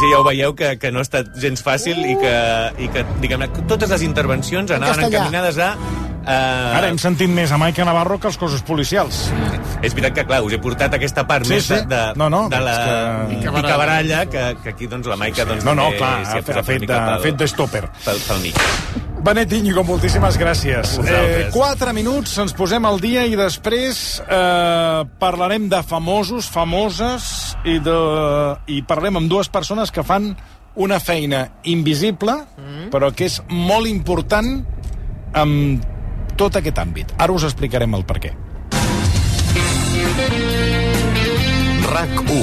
Sí, ja ho veieu que, que no ha estat gens fàcil i que, i que diguem totes les intervencions anaven castellà. encaminades a... Uh, Ara hem sentit més a Maica Navarro que els cossos policials. És veritat que, clar, us he portat aquesta part Sí, més sí. de, de, No, no, de la que- picabaralla, que, que aquí, doncs, la Maica, doncs, No, no, clar, ha ha fet, de, pel- fet de stopper. Pel, pel mig. Benet Íñigo, moltíssimes gràcies. Eh, quatre minuts, ens posem al dia i després eh, parlarem de famosos, famoses, i, de, i parlem amb dues persones que fan una feina invisible, mm. però que és molt important amb tot aquest àmbit. Ara us explicarem el per què. RAC 1.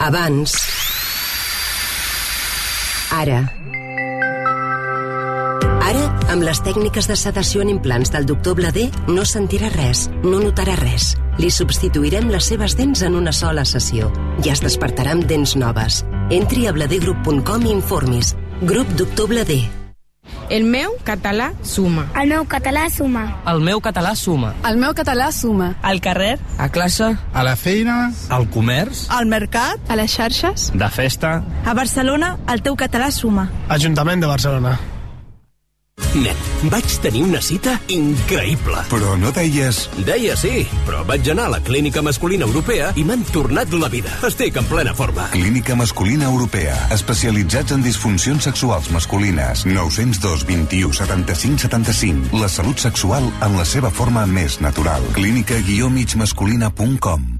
Abans. Ara. Ara, amb les tècniques de sedació en implants del doctor Blader, no sentirà res, no notarà res. Li substituirem les seves dents en una sola sessió i es despertarà amb dents noves. Entri a bladergroup.com i informis. Grup Doctor Blader. El meu català suma. El meu català suma. El meu català suma. El meu català suma. Al carrer, a classe, A la feina, al comerç, Al mercat. A les xarxes. de festa... A Barcelona, el teu català suma. Ajuntament de Barcelona. Nen, vaig tenir una cita increïble. Però no deies... Deia sí, però vaig anar a la Clínica Masculina Europea i m'han tornat la vida. Estic en plena forma. Clínica Masculina Europea. Especialitzats en disfuncions sexuals masculines. 902 21 75 75. La salut sexual en la seva forma més natural. Clínica-migmasculina.com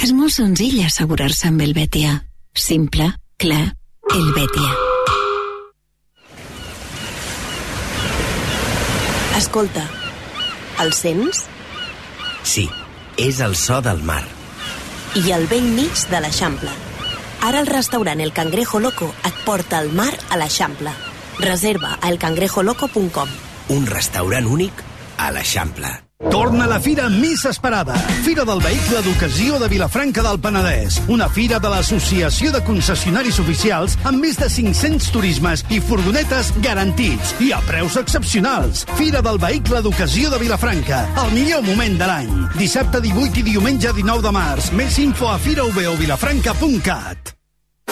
És molt senzill assegurar-se amb el Betia. Simple, clar, el Betia. Escolta, el sents? Sí, és el so del mar. I al vell mig de l'Eixample. Ara el restaurant El Cangrejo Loco et porta al mar a l'Eixample. Reserva a elcangrejoloco.com. Un restaurant únic a l'Eixample. Torna la fira més esperada. Fira del Vehicle d'Ocasió de Vilafranca del Penedès. Una fira de l'Associació de Concessionaris Oficials amb més de 500 turismes i furgonetes garantits i a preus excepcionals. Fira del Vehicle d'Ocasió de Vilafranca. El millor moment de l'any. Dissabte 18 i diumenge 19 de març. Més info a firaovilafranca.cat.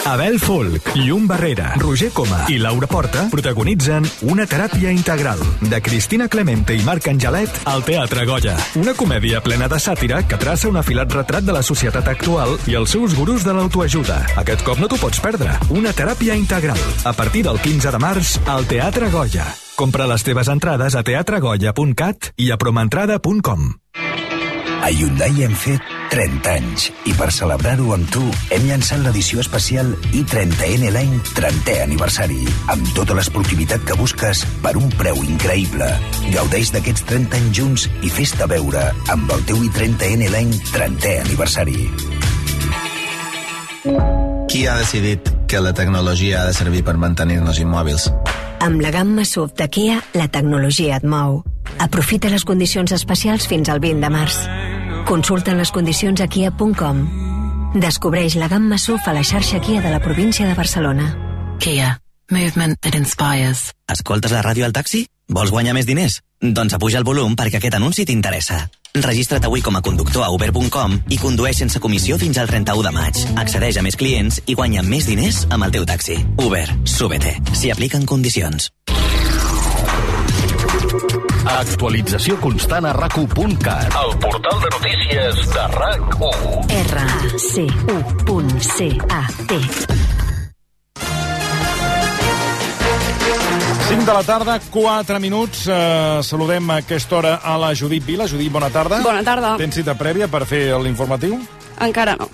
Abel Folk, Llum Barrera, Roger Coma i Laura Porta protagonitzen Una teràpia integral de Cristina Clemente i Marc Angelet al Teatre Goya. Una comèdia plena de sàtira que traça un afilat retrat de la societat actual i els seus gurus de l'autoajuda. Aquest cop no t'ho pots perdre. Una teràpia integral. A partir del 15 de març al Teatre Goya. Compra les teves entrades a teatregoya.cat i a promentrada.com. A Hyundai hem fet 30 anys i per celebrar-ho amb tu hem llançat l'edició especial i30N l'any 30è aniversari amb tota l'esportivitat que busques per un preu increïble. Gaudeix d'aquests 30 anys junts i fes-te veure amb el teu i30N l'any 30è aniversari. Qui ha decidit que la tecnologia ha de servir per mantenir-nos immòbils? Amb la gamma SUV de Kia, la tecnologia et mou. Aprofita les condicions especials fins al 20 de març. Consulta les condicions a kia.com. Descobreix la gamma SUV a la xarxa Kia de la província de Barcelona. Kia. Movement that inspires. Escoltes la ràdio al taxi? Vols guanyar més diners? Doncs apuja el volum perquè aquest anunci t'interessa. Registra't avui com a conductor a uber.com i condueix sense comissió fins al 31 de maig. Accedeix a més clients i guanya més diners amb el teu taxi. Uber. Súbete. S'hi apliquen condicions. Actualització constant a rac1.cat. El portal de notícies de RAC1. R-A-C-U.C-A-T 5 de la tarda, 4 minuts. Eh, saludem a aquesta hora a la Judit Vila. Judit, bona tarda. Bona tarda. Tens cita prèvia per fer l'informatiu? Encara no.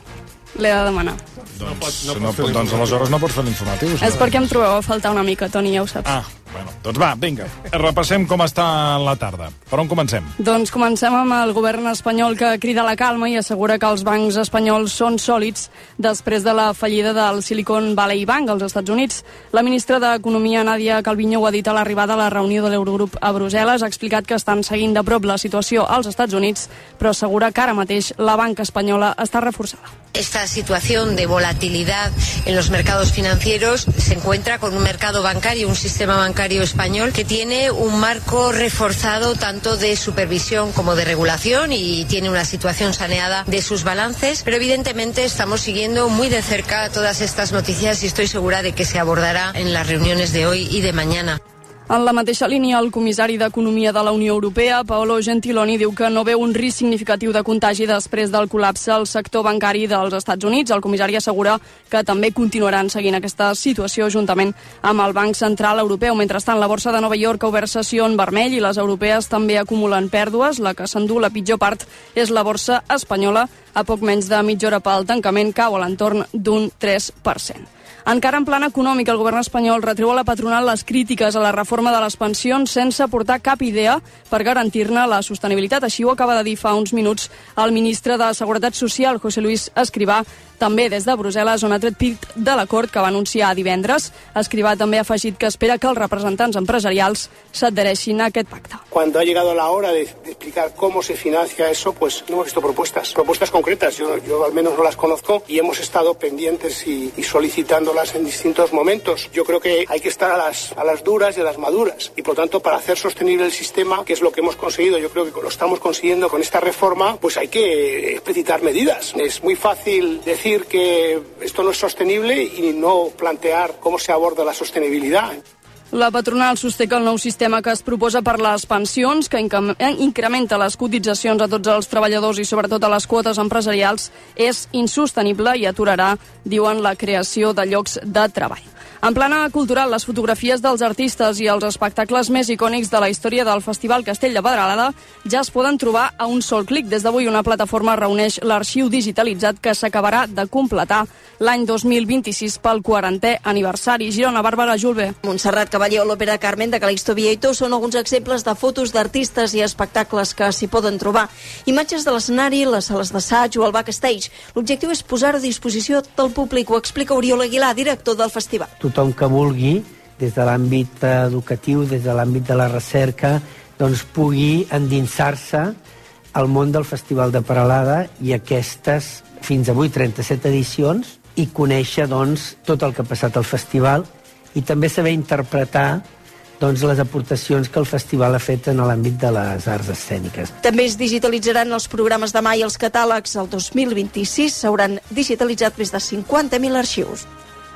L'he de demanar. Doncs, no, no, no doncs aleshores no pots fer l'informatiu. És perquè em trobeu a faltar una mica, Toni, ja ho saps. Ah, Bueno, doncs va, vinga, repassem com està la tarda. Per on comencem? Doncs comencem amb el govern espanyol que crida la calma i assegura que els bancs espanyols són sòlids després de la fallida del Silicon Valley Bank als Estats Units. La ministra d'Economia, Nadia Calviño, ho ha dit a l'arribada a la reunió de l'Eurogrup a Brussel·les. Ha explicat que estan seguint de prop la situació als Estats Units, però assegura que ara mateix la banca espanyola està reforçada. Esta situación de volatilidad en los mercados financieros se encuentra con un mercado bancario, un sistema bancario español que tiene un marco reforzado tanto de supervisión como de regulación y tiene una situación saneada de sus balances, pero evidentemente estamos siguiendo muy de cerca todas estas noticias y estoy segura de que se abordará en las reuniones de hoy y de mañana. En la mateixa línia, el comissari d'Economia de la Unió Europea, Paolo Gentiloni, diu que no veu un risc significatiu de contagi després del col·lapse al sector bancari dels Estats Units. El comissari assegura que també continuaran seguint aquesta situació juntament amb el Banc Central Europeu. Mentrestant, la borsa de Nova York ha obert sessió en vermell i les europees també acumulen pèrdues. La que s'endú la pitjor part és la borsa espanyola. A poc menys de mitja hora pel tancament cau a l'entorn d'un 3%. Encara en plan econòmic, el govern espanyol retreu a la patronal les crítiques a la reforma de les pensions sense portar cap idea per garantir-ne la sostenibilitat. Així ho acaba de dir fa uns minuts el ministre de Seguretat Social, José Luis Escrivà, també des de Brussel·les, on ha tret pit de l'acord que va anunciar divendres. Escrivà també ha afegit que espera que els representants empresarials s'adhereixin a aquest pacte. Cuando ha llegado la hora de, de, explicar cómo se financia eso, pues no hemos visto propuestas, propuestas concretas. Yo, yo al menos no las conozco y hemos estado pendientes y, y, solicitándolas en distintos momentos. Yo creo que hay que estar a las, a las duras y a las maduras y por lo tanto para hacer sostenible el sistema, que es lo que hemos conseguido, yo creo que lo estamos consiguiendo con esta reforma, pues hay que explicitar medidas. Es muy fácil decir que esto no es sostenible y no plantear cómo se aborda la sostenibilidad. La patronal sosté que el nou sistema que es proposa per les pensions, que incrementa les cotitzacions a tots els treballadors i sobretot a les quotes empresarials, és insostenible i aturarà, diuen, la creació de llocs de treball. En plana cultural, les fotografies dels artistes i els espectacles més icònics de la història del Festival Castell de Pedralada ja es poden trobar a un sol clic. Des d'avui una plataforma reuneix l'arxiu digitalitzat que s'acabarà de completar l'any 2026 pel 40è aniversari. Girona, Bàrbara Julve. Montserrat Cavallé o l'òpera Carmen de Calixto Vieito són alguns exemples de fotos d'artistes i espectacles que s'hi poden trobar. Imatges de l'escenari, les sales d'assaig o el backstage. L'objectiu és posar a disposició del públic, ho explica Oriol Aguilar, director del festival tothom que vulgui, des de l'àmbit educatiu, des de l'àmbit de la recerca, doncs pugui endinsar-se al món del Festival de Paralada i aquestes, fins avui, 37 edicions, i conèixer doncs, tot el que ha passat al festival i també saber interpretar doncs, les aportacions que el festival ha fet en l'àmbit de les arts escèniques. També es digitalitzaran els programes de mai i els catàlegs. El 2026 s'hauran digitalitzat més de 50.000 arxius.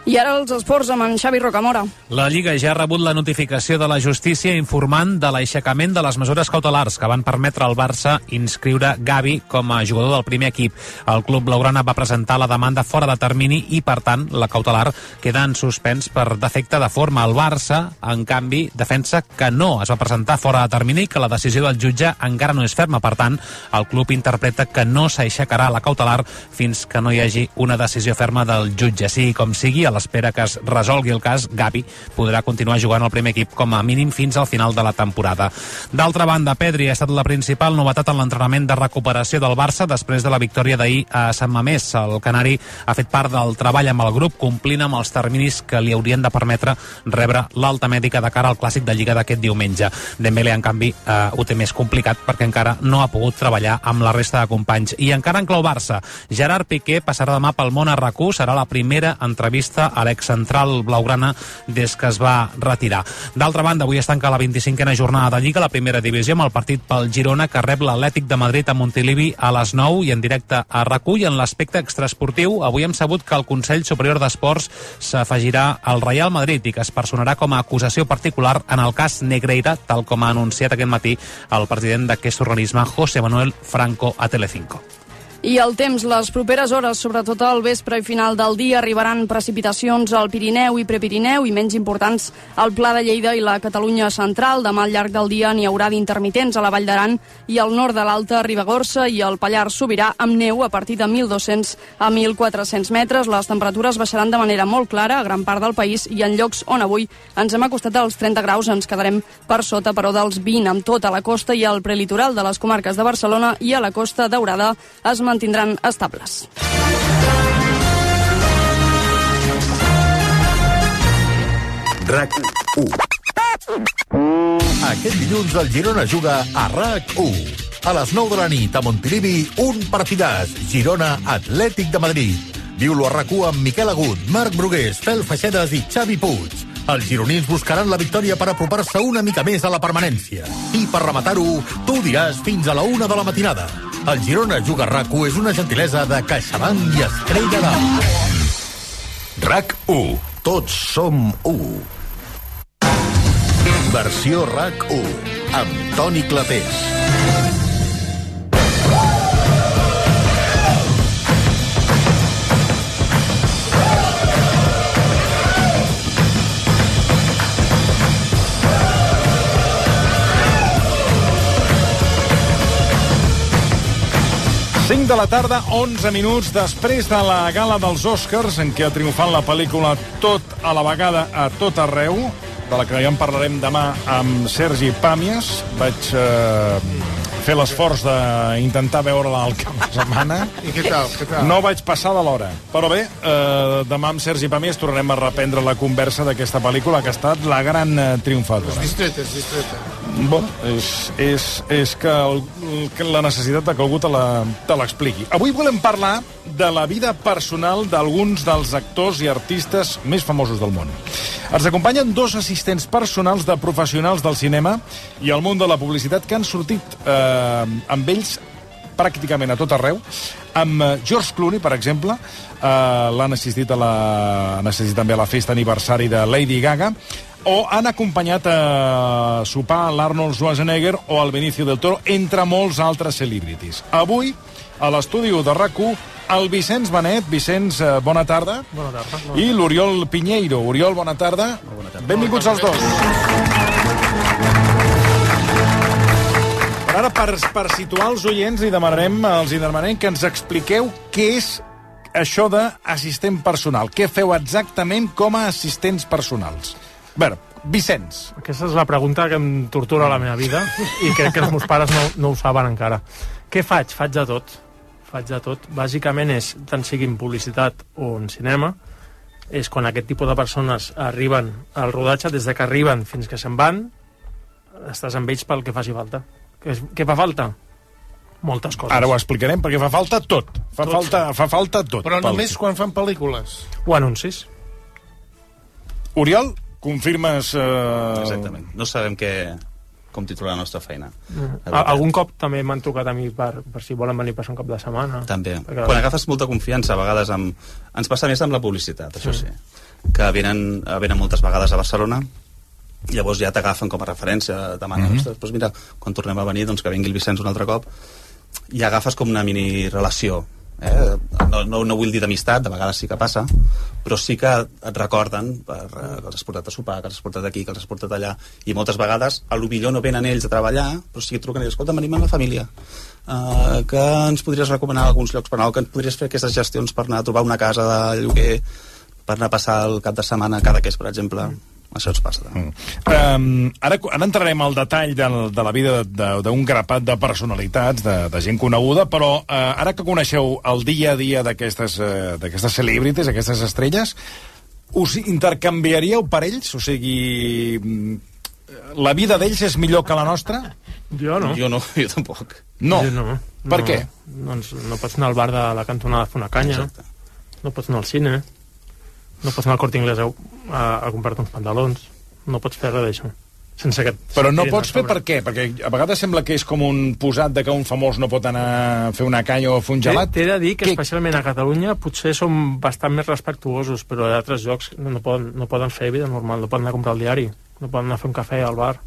I ara els esports amb en Xavi Rocamora. La Lliga ja ha rebut la notificació de la justícia informant de l'aixecament de les mesures cautelars que van permetre al Barça inscriure Gavi com a jugador del primer equip. El club blaugrana va presentar la demanda fora de termini i, per tant, la cautelar queda en suspens per defecte de forma. El Barça, en canvi, defensa que no es va presentar fora de termini i que la decisió del jutge encara no és ferma. Per tant, el club interpreta que no s'aixecarà la cautelar fins que no hi hagi una decisió ferma del jutge. Sigui com sigui, a l'espera que es resolgui el cas, Gavi podrà continuar jugant al primer equip com a mínim fins al final de la temporada. D'altra banda, Pedri ha estat la principal novetat en l'entrenament de recuperació del Barça després de la victòria d'ahir a Sant Mamés. El Canari ha fet part del treball amb el grup, complint amb els terminis que li haurien de permetre rebre l'alta mèdica de cara al clàssic de Lliga d'aquest diumenge. Dembélé, en canvi, eh, ho té més complicat perquè encara no ha pogut treballar amb la resta de companys. I encara en clau Barça, Gerard Piqué passarà demà pel món a rac serà la primera entrevista a l'excentral blaugrana des que es va retirar. D'altra banda, avui es tanca la 25a jornada de Lliga, la primera divisió, amb el partit pel Girona, que rep l'Atlètic de Madrid a Montilivi a les 9 i en directe a i en l'aspecte extraesportiu, avui hem sabut que el Consell Superior d'Esports s'afegirà al Real Madrid i que es personarà com a acusació particular en el cas Negreira, tal com ha anunciat aquest matí el president d'aquest organisme, José Manuel Franco, a Telecinco. I el temps, les properes hores, sobretot al vespre i final del dia, arribaran precipitacions al Pirineu i Prepirineu i menys importants al Pla de Lleida i la Catalunya central. Demà al llarg del dia n'hi haurà d'intermitents a la Vall d'Aran i al nord de l'Alta Ribagorça i el Pallars Sobirà amb neu a partir de 1.200 a 1.400 metres. Les temperatures baixaran de manera molt clara a gran part del país i en llocs on avui ens hem acostat als 30 graus ens quedarem per sota, però dels 20 amb tota la costa i al prelitoral de les comarques de Barcelona i a la Costa Daurada es mantindran estables. RAC 1. Aquest dilluns el Girona juga a RAC 1. A les 9 de la nit a Montilivi, un partidàs. Girona Atlètic de Madrid. Viu-lo a RAC 1 amb Miquel Agut, Marc Brugués, Fel Feixedes i Xavi Puig. Els gironins buscaran la victòria per apropar-se una mica més a la permanència. I per rematar-ho, tu diràs fins a la una de la matinada. El Girona Juga RAC 1 és una gentilesa de CaixaBank i Estrella d'Am. RAC 1. Tots som 1. Versió RAC 1. Amb Toni Clapés. Cinc de la tarda, 11 minuts després de la gala dels Oscars, en què ha triomfat la pel·lícula Tot a la vegada a tot arreu, de la que ja en parlarem demà amb Sergi Pàmies. Vaig eh, fer l'esforç d'intentar veure-la al cap de setmana. I què tal? Què tal? No vaig passar de l'hora. Però bé, eh, demà amb Sergi Pàmies tornarem a reprendre la conversa d'aquesta pel·lícula que ha estat la gran eh, triomfadora. Distreta, és distreta. Bon, és, és, és que, el, que la necessitat de que algú te l'expliqui. Avui volem parlar de la vida personal d'alguns dels actors i artistes més famosos del món. Ens acompanyen dos assistents personals de professionals del cinema i el món de la publicitat que han sortit eh, amb ells pràcticament a tot arreu. Amb eh, George Clooney, per exemple, eh, l'han assistit, a la, han assistit també a la festa aniversari de Lady Gaga, o han acompanyat a sopar l'Arnold Schwarzenegger o el Benicio del Toro, entre molts altres celebrities. Avui, a l'estudi de rac el Vicenç Benet. Vicenç, eh, bona tarda. Bona tarda. I l'Oriol Pinheiro. Oriol, bona tarda. Bona tarda. Benvinguts els dos. Per ara, per, per situar els oients, li demanarem, els hi demanarem que ens expliqueu què és això d'assistent personal. Què feu exactament com a assistents personals? Veure, Vicenç. Aquesta és la pregunta que em tortura la meva vida i crec que els meus pares no, no ho saben encara. Què faig? Faig de tot. Faig de tot. Bàsicament és, tant sigui en publicitat o en cinema, és quan aquest tipus de persones arriben al rodatge, des de que arriben fins que se'n van, estàs amb ells pel que faci falta. Què, és- què fa falta? Moltes coses. Ara ho explicarem, perquè fa falta tot. Fa, Tot. falta, fa falta tot. Però Pel- només quan fan pel·lícules. O anuncis. Oriol, confirmes... Eh... Exactament. No sabem què, com titular la nostra feina. Mm. A- Algun cop també m'han trucat a mi per, per si volen venir a passar un cap de setmana. També. Perquè- Quan agafes molta confiança, a vegades amb... Ens passa més amb la publicitat, això sí. Que venen, eh, venen moltes vegades a Barcelona, llavors ja t'agafen com a referència, demanen, mm. -hmm. doncs mira, quan tornem a venir, doncs que vingui el Vicenç un altre cop, i agafes com una mini relació. Eh? No, no, no vull dir d'amistat, de vegades sí que passa, però sí que et recorden per, eh, que els has portat a sopar, que els has portat aquí, que els has portat allà, i moltes vegades, a lo millor no venen ells a treballar, però sí que truquen i escolta, venim amb la família, uh, que ens podries recomanar alguns llocs per anar, que ens podries fer aquestes gestions per anar a trobar una casa de lloguer, per anar a passar el cap de setmana cada que és, per exemple. Mm. Això ens passa. Mm. Um, ara, ara entrarem al detall de, de la vida de- d'un grapat de personalitats, de, de gent coneguda, però uh, ara que coneixeu el dia a dia d'aquestes uh, d'aquestes celebrities, aquestes estrelles, us intercanviaríeu per ells? O sigui, mm, la vida d'ells és millor que la nostra? Jo no. Jo no, jo tampoc. No. Jo no. Per no. què? Doncs no pots anar al bar de la cantonada a fer una canya. Exacte. No pots anar al cine. No pots anar al Corte Inglés a, a, a comprar-te uns pantalons. No pots fer res d'això. Sense que... Però no pots a fer per què? Perquè a vegades sembla que és com un posat de que un famós no pot anar a fer una canya o fer un gelat. T'he de dir que, especialment a Catalunya, potser som bastant més respectuosos, però a altres llocs no, no, poden, no poden fer vida normal, no poden anar a comprar el diari, no poden anar a fer un cafè al bar.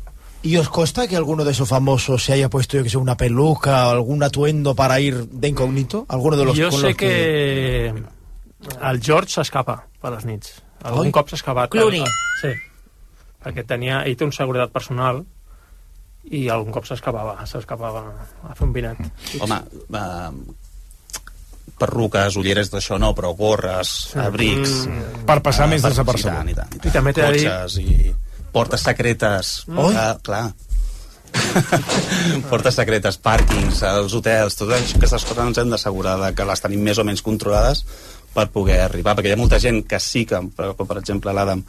¿Y os consta que alguno de esos famosos se haya puesto, yo que sé, una peluca o algún atuendo para ir de incógnito? ¿Alguno de los con sé los que... el George s'escapa per les nits. Algun Oi? cop s'ha escapat. Clooney. Sí. Perquè tenia, ell té una seguretat personal i algun cop s'escapava, s'escapava a fer un vinet. Home, eh, perruques, ulleres d'això no, però gorres, abrics... Mm. Per passar més per- desapercebut. I tant, i tant, i tant. I també t'he de dir- i portes secretes. Oi? Ah, clar. portes secretes, pàrquings, els hotels, totes aquestes coses ens hem d'assegurar que les tenim més o menys controlades per poder arribar, perquè hi ha molta gent que sí que, per, per exemple, l'Adam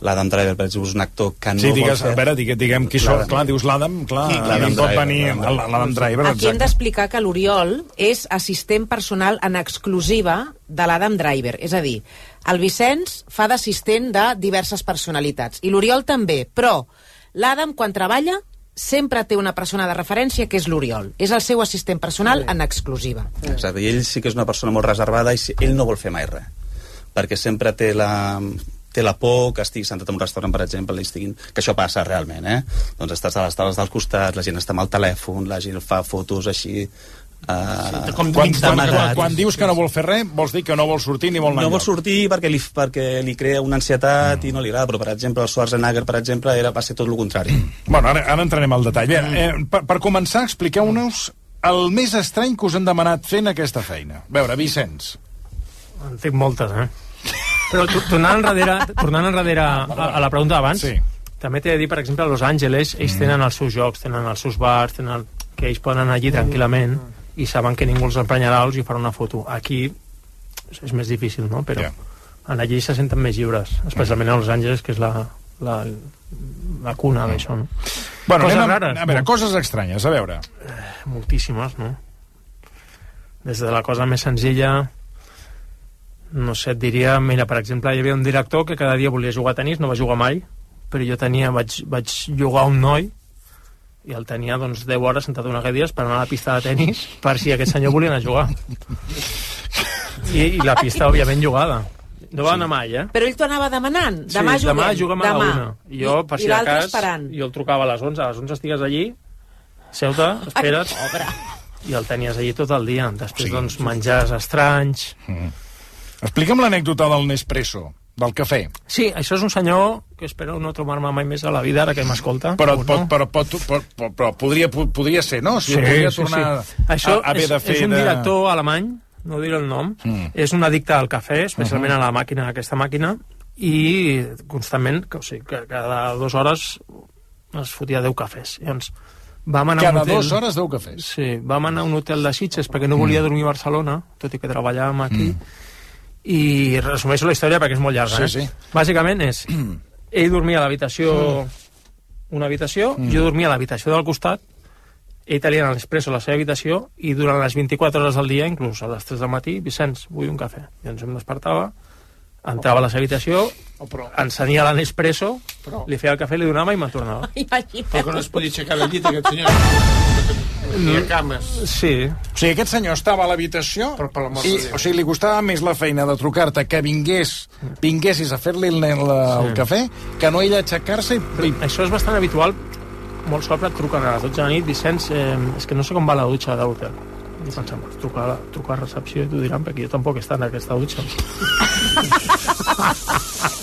l'Adam Driver, per exemple, és un actor que no Sí, digues, vol fer... a veure, diguem, diguem qui. L'Adam. Clar, dius l'Adam, clar, Sí, l'Adam pot Driver, venir l'Adam Driver, Aquí hem exacte. d'explicar que l'Oriol és assistent personal en exclusiva de l'Adam Driver. És a dir, el Vicenç fa d'assistent de diverses personalitats. I l'Oriol també. Però l'Adam, quan treballa, sempre té una persona de referència que és l'Oriol. És el seu assistent personal en exclusiva. Exacte, i ell sí que és una persona molt reservada i ell no vol fer mai res perquè sempre té la, té la por que estigui sentat en un restaurant, per exemple, i estiguin... que això passa realment, eh? Doncs estàs a les taules dels costats, la gent està amb el telèfon, la gent fa fotos així... Uh, quan, quan, quan, quan dius que no vol fer res, vols dir que no vol sortir ni vol anar no vol sortir perquè li, perquè li crea una ansietat i no li agrada, però per exemple el Schwarzenegger per exemple era, va ser tot el contrari Bueno, ara, ara entrarem al detall. Bé, eh, per, per començar, expliqueu-nos el més estrany que us han demanat fent aquesta feina. A veure, Vicenç. En tinc moltes, eh? Però to- tornant enrere, tornant enrere a, a la pregunta d'abans, sí. també t'he de dir, per exemple, a Los Angeles, ells tenen els seus jocs, tenen els seus bars, tenen el, que ells poden anar allí tranquil·lament i saben que ningú els emprenyarà els hi farà una foto. Aquí és més difícil, no? Però en allí se senten més lliures, especialment a Los Angeles, que és la, la, la cuna d'això, no? Bueno, Coses anem rares, a veure, no? coses estranyes, a veure. moltíssimes, no? Des de la cosa més senzilla, no sé, et diria, mira, per exemple, hi havia un director que cada dia volia jugar a tenis, no va jugar mai, però jo tenia, vaig, vaig jugar un noi i el tenia doncs 10 hores sentat a una cadira esperant a la pista de tenis per si aquest senyor volia anar a jugar. I, i la pista, òbviament, jugada. No va anar mai, eh? Però ell t'ho anava demanant. Demà sí, juguem. demà juguem a la demà. una. I jo, per I si de cas, esperant. jo el trucava a les 11, a les 11 estigues allí, seu-te, espera't, i el tenies allí tot el dia. Després, sí, doncs, menjars estranys... Mm. Explica'm l'anècdota del Nespresso, del cafè. Sí, això és un senyor que espero no trobar-me mai més a la vida, ara que m'escolta. Però, O pot, però, pot, però, però, però podria, podria ser, no? Si podria tornar Això a, a haver és, de fer és un de... director alemany, no diré el nom, Mm. és un addicte al cafè, especialment Uh-huh. a la màquina, a aquesta màquina, i constantment, que, o sigui, que cada dues hores es fotia 10 cafès. Llavors, vam anar Cada un hotel... dues hores, 10 cafès. Sí, vam anar a un hotel de Sitges perquè no volia Mm. dormir a Barcelona, tot i que treballàvem aquí, i resumeixo la història perquè és molt llarga, Sí, eh? sí. Bàsicament és, ell dormia a l'habitació, una habitació, Mm. jo dormia a l'habitació del costat, ell tenia l'espresso a la seva habitació i durant les 24 hores del dia, inclús a les 3 del matí, Vicenç, vull un cafè. I ens em despertava, entrava a la seva habitació, encenia la Nespresso, li feia el cafè, li donava i me'n tornava. Però que no es podia aixecar del llit, aquest senyor. Ni a cames. Sí. O sigui, aquest senyor estava a l'habitació i, o sigui, li costava més la feina de trucar-te que vingués, vinguessis a fer-li el, el, el Sí. cafè que no ell aixecar-se i... Però això és bastant habitual. Molts cops et truquen a les 12 de la nit, Vicenç, eh, és que no sé com va la dutxa de l'hotel. I pensem, trucar a, la, trucar a recepció i t'ho diran, perquè jo tampoc he estat en aquesta dutxa.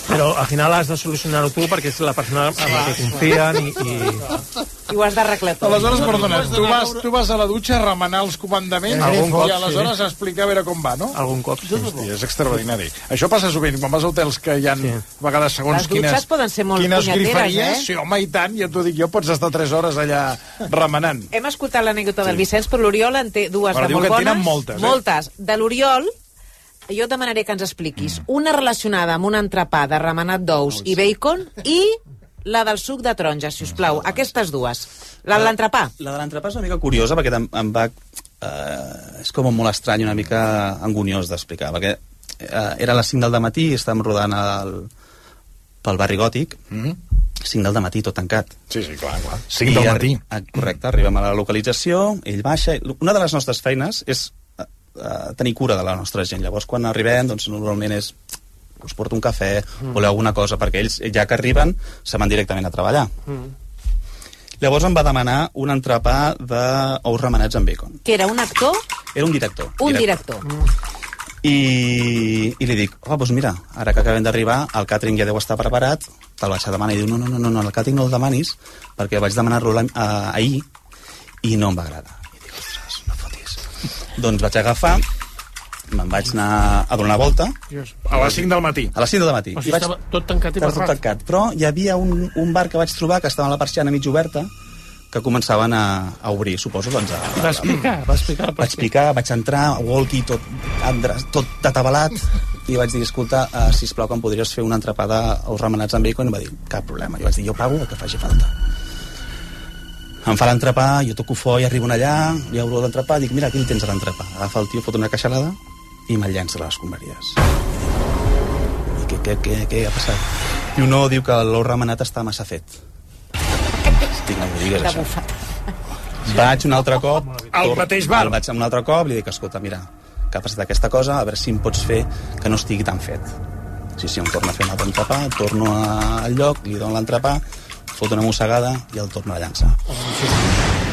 Però al final has de solucionar-ho tu perquè és la persona amb la que confien i... i... I ho has d'arreglar tot. Aleshores, perdona, tu vas, tu vas a la dutxa a remenar els comandaments Algun cop, i aleshores sí. a explicar a veure com va, no? Algun cop, sí. Hosti, és extraordinari. Això passa sovint, quan vas a hotels que hi ha sí. a vegades segons Les dutxes quines, poden ser molt quines griferia, eh? sí, home, i tant, ja t'ho dic jo, pots estar 3 hores allà remenant. Hem escoltat l'anècdota del Vicenç, però l'Oriol en té dues Però de molt bones. tenen moltes, eh? Moltes. De l'Oriol, jo et demanaré que ens expliquis una relacionada amb un entrepà de remenat d'ous i bacon i la del suc de taronja, si us plau. Aquestes dues. La de l'entrepà. La de l'entrepà és una mica curiosa perquè em, em va... Eh, és com molt estrany, una mica anguniós d'explicar, perquè eh, era a les 5 del matí i estàvem rodant el, pel barri gòtic, Mm -hmm. 5 del matí tot tancat. Sí, sí, clar, clar. 5 del matí. Ah, correcte, arribem a la localització, ell baixa... Una de les nostres feines és eh, eh, tenir cura de la nostra gent. Llavors, quan arribem, doncs, normalment és us porto un cafè, Mm. voleu alguna cosa, perquè ells, ja que arriben, se van directament a treballar. Mm. Llavors em va demanar un entrepà d'ous remenats amb bacon. Que era un actor, Era un director. un director. I, i li dic, oh, doncs mira, ara que acabem d'arribar, el càtering ja deu estar preparat, te'l vaig a demanar. I diu, no, no, no, no, no el càtering no el demanis, perquè vaig demanar-lo eh, ahir i no em va agradar. I dic, ostres, no fotis. doncs vaig agafar, me'n vaig anar a donar una volta. A les 5 del matí. A les 5 del matí. O sigui, I vaig- estava tot tancat i Estava tot barrat. tancat. Però hi havia un, un bar que vaig trobar que estava a la persiana mig oberta que començaven a, a obrir, suposo, doncs... A, Vas picar, vas picar. vaig picar, vaig entrar, walkie, tot, tot atabalat, i vaig dir, escolta, uh, sisplau, que em podries fer una entrepada als remenats amb bacon? I va dir, cap problema. Jo vaig dir, jo pago el que faci falta. Em fa l'entrepà, jo toco foll, arribo allà, li obro l'entrepà, dic, mira, aquí el tens a l'entrepà. Agafa el tio, fot una queixalada i me'l llença a les escombraries. I què, què, què, què ha passat? Diu, no, diu que l'ou remenat està massa fet. Dic, no m'ho digues, això. Vaig un altre cop... Al mateix bar? Vaig un altre cop, li dic, escolta, mira, que ha passat aquesta cosa, a veure si em pots fer que no estigui tan fet. Sí, sí, em torna a fer un altre entrepà, torno al lloc, li dono l'entrepà, fot una mossegada i el torno a llançar.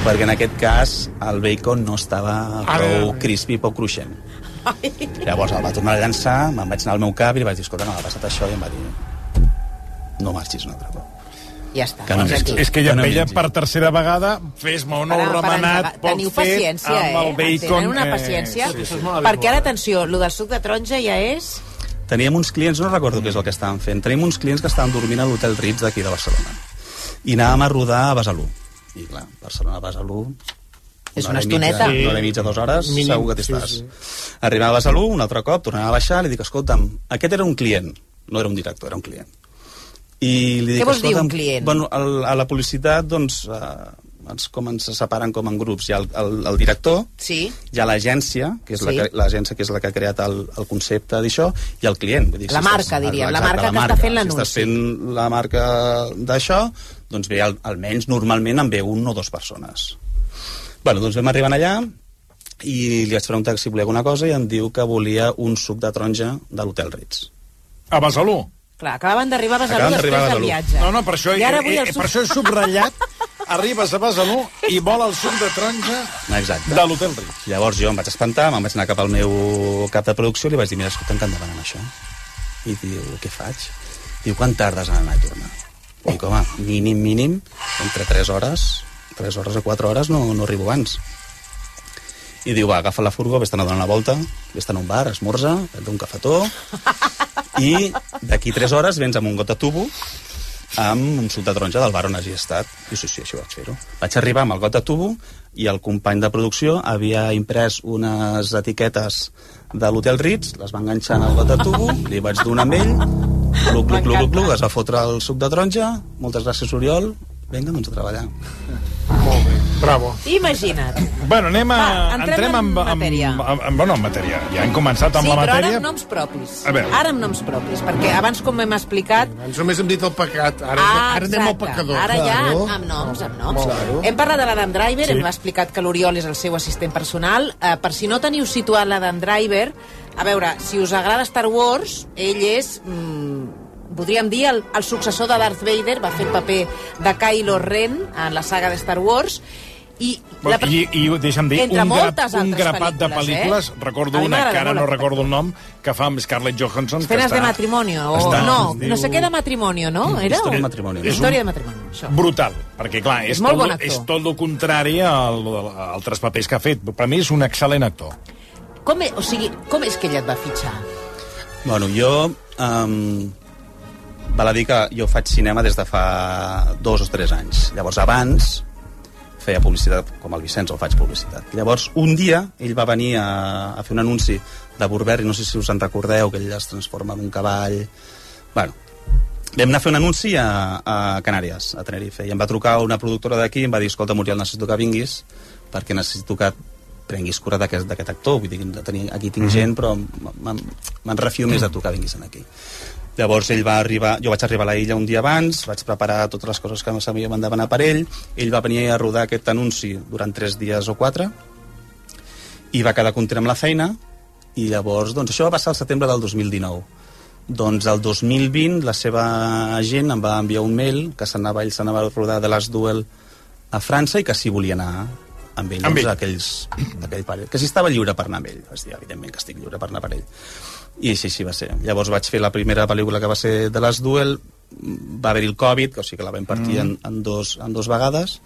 Perquè en aquest cas el bacon no estava prou crispy, poc cruixent. Llavors el va tornar a llançar, me'n vaig anar al meu cap i li vaig dir, escolta, no, m'ha passat això, i em va dir, no marxis un altre cop. Ja està. Que no és, és que ja veia per tercera vegada fes-me un ou remenat poc Teniu fet paciència, amb el eh? bacon. Tenen una paciència. sí, sí. Perquè ara, atenció, lo del suc de taronja ja és... Teníem uns clients, no recordo què és el que estaven fent, teníem uns clients que estaven dormint a l'hotel Ritz d'aquí de Barcelona. I anàvem a rodar a Besalú. I clar, Barcelona a Besalú... És una mitja, estoneta. Una hora i mitja, dues hores, Mínim, segur que t'hi sí, estàs. sí. Arribava a Besalú, un altre cop, tornava a baixar, li dic, escolta'm, aquest era un client, no era un director, era un client. I li dic, Què vols dir, un client? Bueno, el, a la publicitat, doncs, eh, ens, com ens separen com en grups. Hi ha el, el, el director, Sí. hi ha l'agència, que és Sí. la que- l'agència que és la que ha creat el, el concepte d'això, i el client. Vull dir, La marca, diríem, la marca que està fent Si l'anunci. estàs fent la marca d'això, doncs ve al, almenys normalment en ve un o dues persones. Bueno, doncs vam arribar allà i li vaig preguntar si volia alguna cosa i em diu que volia un suc de taronja de l'Hotel Ritz. A Besalú? Clar, acabaven d'arribar a Besalú després a del viatge. No, no, per això, I ara eh, eh, suc. per això he subratllat arribes a Besalú i vol el suc de taronja Exacte. de l'Hotel Ritz. Llavors jo em vaig espantar, me'n vaig anar cap al meu cap de producció i li vaig dir, mira, escolta, que em demanen això. I diu, què faig? Diu, quan tardes en anar i tornar? Dic, home, mínim, mínim, entre 3 hores, 3 hores o 4 hores no, no arribo abans. I diu, va, agafa la furgo, vés-te'n a donar una volta, vés-te'n a un bar, esmorza, et un cafetó, i d'aquí 3 hores vens amb un got de tubo amb un suc de taronja del bar on hagi estat. I sí, sí, això vaig fer-ho. Vaig arribar amb el got de tubo i el company de producció havia imprès unes etiquetes de l'Hotel Ritz, les va enganxar en el got de tubo, li vaig donar amb ell, gluc, gluc, gluc, gluc, es va fotre el suc de taronja, moltes gràcies, Oriol, vinga, doncs a treballar. Molt bé, bravo. Imagina't. Bueno, anem a... Va, entrem en amb, matèria. Amb, amb, amb, bueno, en matèria. Ja hem començat amb sí, la però ara matèria. amb noms propis. A veure. Ara amb noms propis, perquè abans, com hem explicat... Abans només hem dit el pecat, ara, ah, ara anem al exacte. pecador. Ara ja Claro. amb noms, amb noms. Claro. Hem parlat de l'Adam Driver, Sí. hem explicat que l'Oriol és el seu assistent personal. Eh, per si no teniu situat l'Adam Driver, a veure, si us agrada Star Wars, ell és... Mm, podríem dir el, el successor de Darth Vader, va fer el paper de Kylo Ren en la saga de Star Wars, i... La- I, I deixa'm dir, Entre un, moltes un grapat de pel·lícules, eh? recordo una que ara no recordo el nom, que fa amb Scarlett Johansson. Escenes que de està, matrimonio, o està- no, diu- no sé què de matrimonio, no? Era? Història de matrimoni. És Història de matrimoni, això. Brutal, perquè clar, és, És molt tot, és tot el contrari al, a altres papers que ha fet. Per mi és un excel·lent actor. Com, e- o sigui, com és que ella et va fitxar? Bueno, jo... Um, val a dir que jo faig cinema des de fa dos o tres anys. Llavors, abans feia publicitat, com el Vicenç, o faig publicitat. Llavors, un dia, ell va venir a, a fer un anunci de Burberry, no sé si us en recordeu, que ell es transforma en un cavall... Bueno, vam anar a fer un anunci a, a Canàries, a Tenerife, i em va trucar una productora d'aquí i em va dir, escolta, Muriel, necessito que vinguis perquè necessito que prenguis cura d'aquest actor. Vull dir, tenir, aquí tinc gent, però me'n me'n refio més de tu que vinguis aquí. Llavors ell va arribar, jo vaig arribar a la illa un dia abans, vaig preparar totes les coses que m'havíem de demanar per ell, ell va venir a rodar aquest anunci durant tres dies o quatre, i va quedar content amb la feina, i llavors, doncs això va passar al setembre del 2019. Doncs el 2020 la seva agent em va enviar un mail que s'anava, ell s'anava a rodar de Last Duel a França i que si volia anar amb ell, Amb doncs, ell. aquells, aquell pare, que si estava lliure per anar amb ell. Vaig dir, evidentment que estic lliure per anar per ell. I així, així va ser. Llavors vaig fer la primera pel·lícula que va ser The Last Duel, va haver-hi el Covid, que, o sigui que la vam partir Mm. en, en, dos, en dos vegades,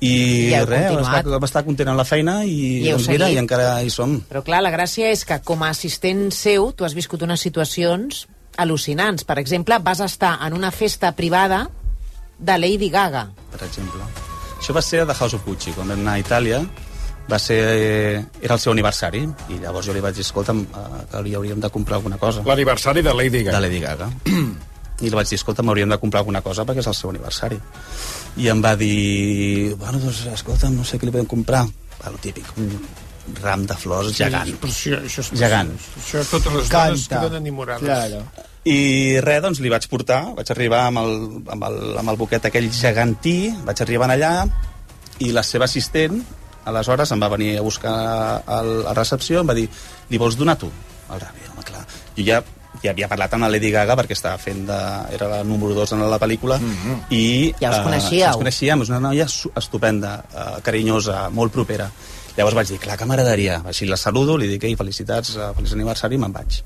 i, I res, va continuat. estar, va estar content amb la feina i, I doncs mira, i encara hi som. Però clar, la gràcia és que com a assistent seu tu has viscut unes situacions al·lucinants. Per exemple, vas estar en una festa privada de Lady Gaga. per exemple. Això va ser a The House of Gucci, quan vam anar a Itàlia, va ser, era el seu aniversari, i llavors jo li vaig dir, escolta'm, eh, que li hauríem de comprar alguna cosa. L'aniversari de Lady Gaga. De Lady Gaga. I li vaig dir, escolta'm, hauríem de comprar alguna cosa perquè és el seu aniversari. I em va dir, bueno, doncs, escolta'm, no sé què li podem comprar. Va, el típic, un ram de flors gegant. Però això, això és Gegant. Això totes les dones queden enamorades. Claro. I res, doncs li vaig portar, vaig arribar amb el, amb el, amb el buquet aquell gegantí, vaig arribar allà i la seva assistent, aleshores, em va venir a buscar a la recepció, em va dir, li vols donar tu? El ram, I, home, clar. Jo ja, ja havia parlat amb la Lady Gaga perquè estava fent de... era la número 2 en la pel·lícula mm -hmm. i... Ja us eh, coneixíeu. ens coneixíem, és una noia estupenda, eh, carinyosa, molt propera. Llavors vaig dir, clar que m'agradaria. Així la saludo, li dic, ei, felicitats, eh, feliç aniversari, i me'n vaig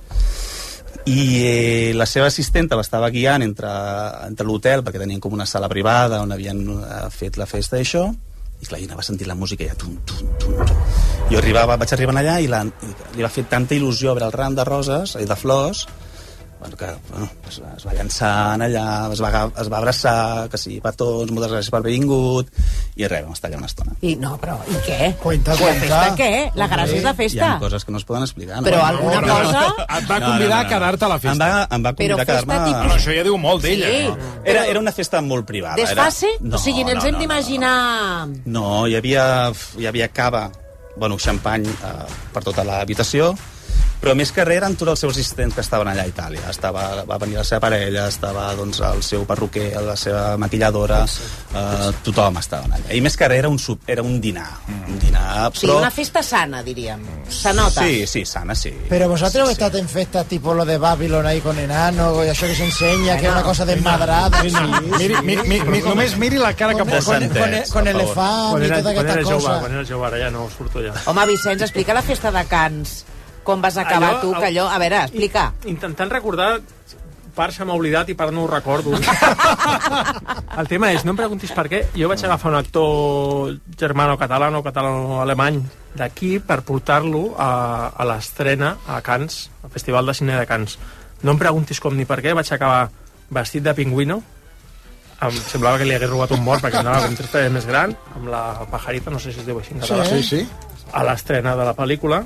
i eh, la seva assistenta l'estava guiant entre, entre l'hotel perquè tenien com una sala privada on havien eh, fet la festa i això i clar, jo anava sentint la música ja tum, tum, tum, tum. jo arribava, vaig arribar allà i, la, i li va fer tanta il·lusió veure el ram de roses i de flors bueno, que bueno, es, es va llançar allà, es va, es va abraçar, que sí, petons, moltes gràcies per haver vingut, i res, vam estar allà una estona. I no, però i què? Cuenta, La festa què? La gràcia és la Hi festa. ha coses que no es poden explicar. No? Però alguna cosa... Et va convidar a quedar-te a la festa. Em va, em va convidar Però a quedar-me... festa tipus- Però això ja diu molt d'ella. Sí. no? Era, era una festa molt privada. Desfase? Era... o sigui, ens hem d'imaginar... No, hi havia, hi havia cava, bueno, xampany eh, per tota l'habitació, però més que res eren tots els seus assistents que estaven allà a Itàlia. Estava, va venir la seva parella, estava doncs, el seu perruquer, la seva maquilladora, eh, tothom estava allà. I més que res era un, sup, era un dinar. Un dinar, però... una festa sana, diríem. Se nota. Sí, sí, sana, sí. Pero vosotros que estáis en fiestas tipo lo de Babylon ahí con enano, y eso que se enseña, que es una cosa desmadrada. Sí, sí. Miri, miri, miri, miri, només miri la cara que Con, posa. con, con, con elefant Quan y era, todas quan era jove, quan era jove, ara ja no surto ja. Home, Vicenç, explica la festa de Cants. Com vas acabar Allò- tu, que allò... A veure, explica. Intentant recordar part se m'ha oblidat i part no ho recordo. el tema és, no em preguntis per què, jo vaig agafar un actor germano-catalano, catalano-alemany d'aquí per portar-lo a, a l'estrena a Cannes, al Festival de Cine de Cannes. No em preguntis com ni per què, vaig acabar vestit de pingüino, em semblava que li hagués robat un mort perquè anava com tres més gran, amb la pajarita, no sé si es diu així en català, Sí, sí. a l'estrena de la pel·lícula.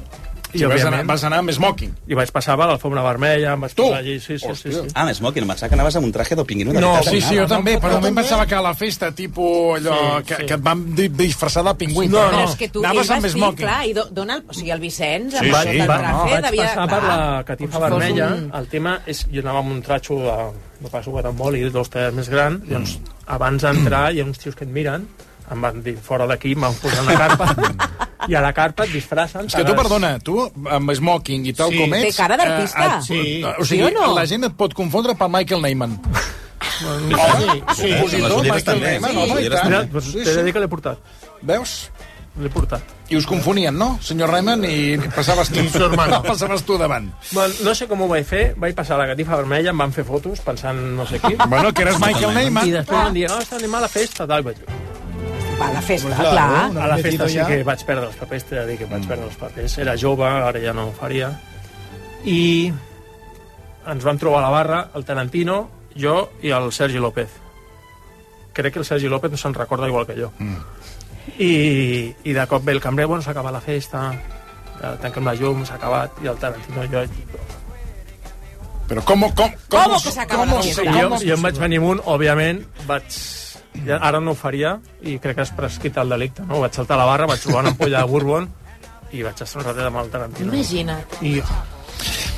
I vas anar, vas anar amb smoking. I vaig passar per l'alfombra vermella, em vaig Tu? posar allí, sí, sí, sí, sí. Ah, més moc, em pensava que anaves amb un traje de pingüino. de No, sí, sí, jo també, però també em pensava que a la festa, tipus allò, Sí, que, sí. que et van di- disfressar de pingüí. No, no. és que tu, Anaves amb smoking. clar, i do, dona el, o sigui, el Vicenç, Sí, amb sí, el va, traje, no, vaig devia... passar per la catifa vermella. un- El tema és, jo anava amb un tratxo de, no pas jugat amb boli, dos talles més gran, i doncs, abans d'entrar hi ha uns tios que et miren, em van dir, fora d'aquí, em van posar una carpa, i a la carpa et disfressen. És que tu, perdona, tu amb smoking i tal Sí. com ets... Té cara d'artista. eh, Sí. O sigui, Sí o no? la gent et pot confondre per Michael Neyman. Sí, sí. Les Compositor, ulleres Michael també, Neyman, sí, home, les i tant. Mira, doncs, Sí, t'he de sí. dir que l'he portat. Veus? L'he portat. I us confonien, no, senyor Neyman? I passaves tu, su hermano. passaves tu davant. Bueno, no sé com ho vaig fer, vaig passar la catifa vermella, em van fer fotos pensant no sé qui. Bueno, que eres Michael I Neyman. després em diuen, no, està animal a la festa, tal, i vaig dir, a la festa, Claro, clar. no a la festa sí que vaig perdre els papers, t'he de dir que vaig perdre els papers. Era jove, ara ja no ho faria. I ens vam trobar a la barra, el Tarantino, jo i el Sergi López. Crec que el Sergi López no se'n recorda igual que jo. Mm. I, I de cop ve el cambrer, bueno, s'ha acabat la festa, tanquem la llum, s'ha acabat, i el Tarantino jo... Però com, com, com, Com que s'acaba la com- jo, jo em vaig venir amunt, òbviament, vaig... Ja, ara no ho faria i crec que has prescrit el delicte, no? Vaig saltar a la barra, vaig trobar una ampolla de Bourbon i vaig estar un ratet amb el Tarantino. Imagina't. I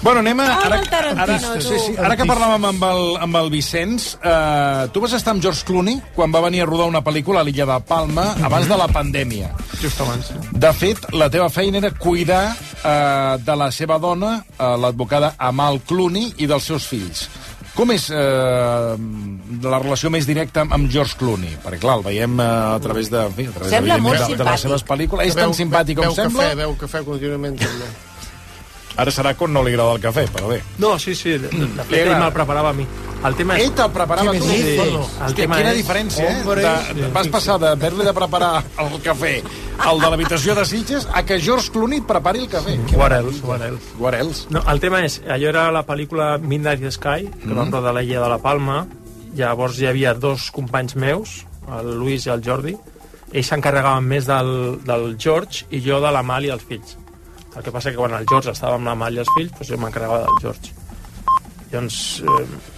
Bueno, anem a... Ah, Ara, ara, tu. sí, sí, ara que parlàvem amb el, amb el Vicenç, eh, tu vas estar amb George Clooney quan va venir a rodar una pel·lícula a l'illa de Palma abans de la pandèmia. just abans. De fet, la teva feina era cuidar eh, de la seva dona, eh, l'advocada Amal Clooney, i dels seus fills. Com és eh, la relació més directa amb George Clooney? Perquè, clar, el veiem eh, a través de, en fi, a través Sembla molt de, de les simpàtic. seves pel·lícules. És tan simpàtic com beu sembla? Cafè, beu cafè contínuament, també. Ara serà quan no li agrada el cafè, però bé. No, sí, sí, de, de, de fet, ell me'l preparava a mi. El tema és... Ell te'l preparava tu? Sí. dius? El tema quina és- diferència, eh? Hombre. De, vas passar d'haver-li de preparar el cafè al de l'habitació de Sitges a que George Clooney et prepari el cafè. What else, what else. What else? No, el tema és, allò era la pel·lícula Midnight Sky, que Mhm. vam rodar a l'illa de la Palma, llavors hi havia dos companys meus, el Luis i el Jordi, ells s'encarregaven més del, del George i jo de la Mal i els fills. El que passa que quan el George estava amb la Mal i els fills, doncs jo m'encarregava del George. Llavors, eh,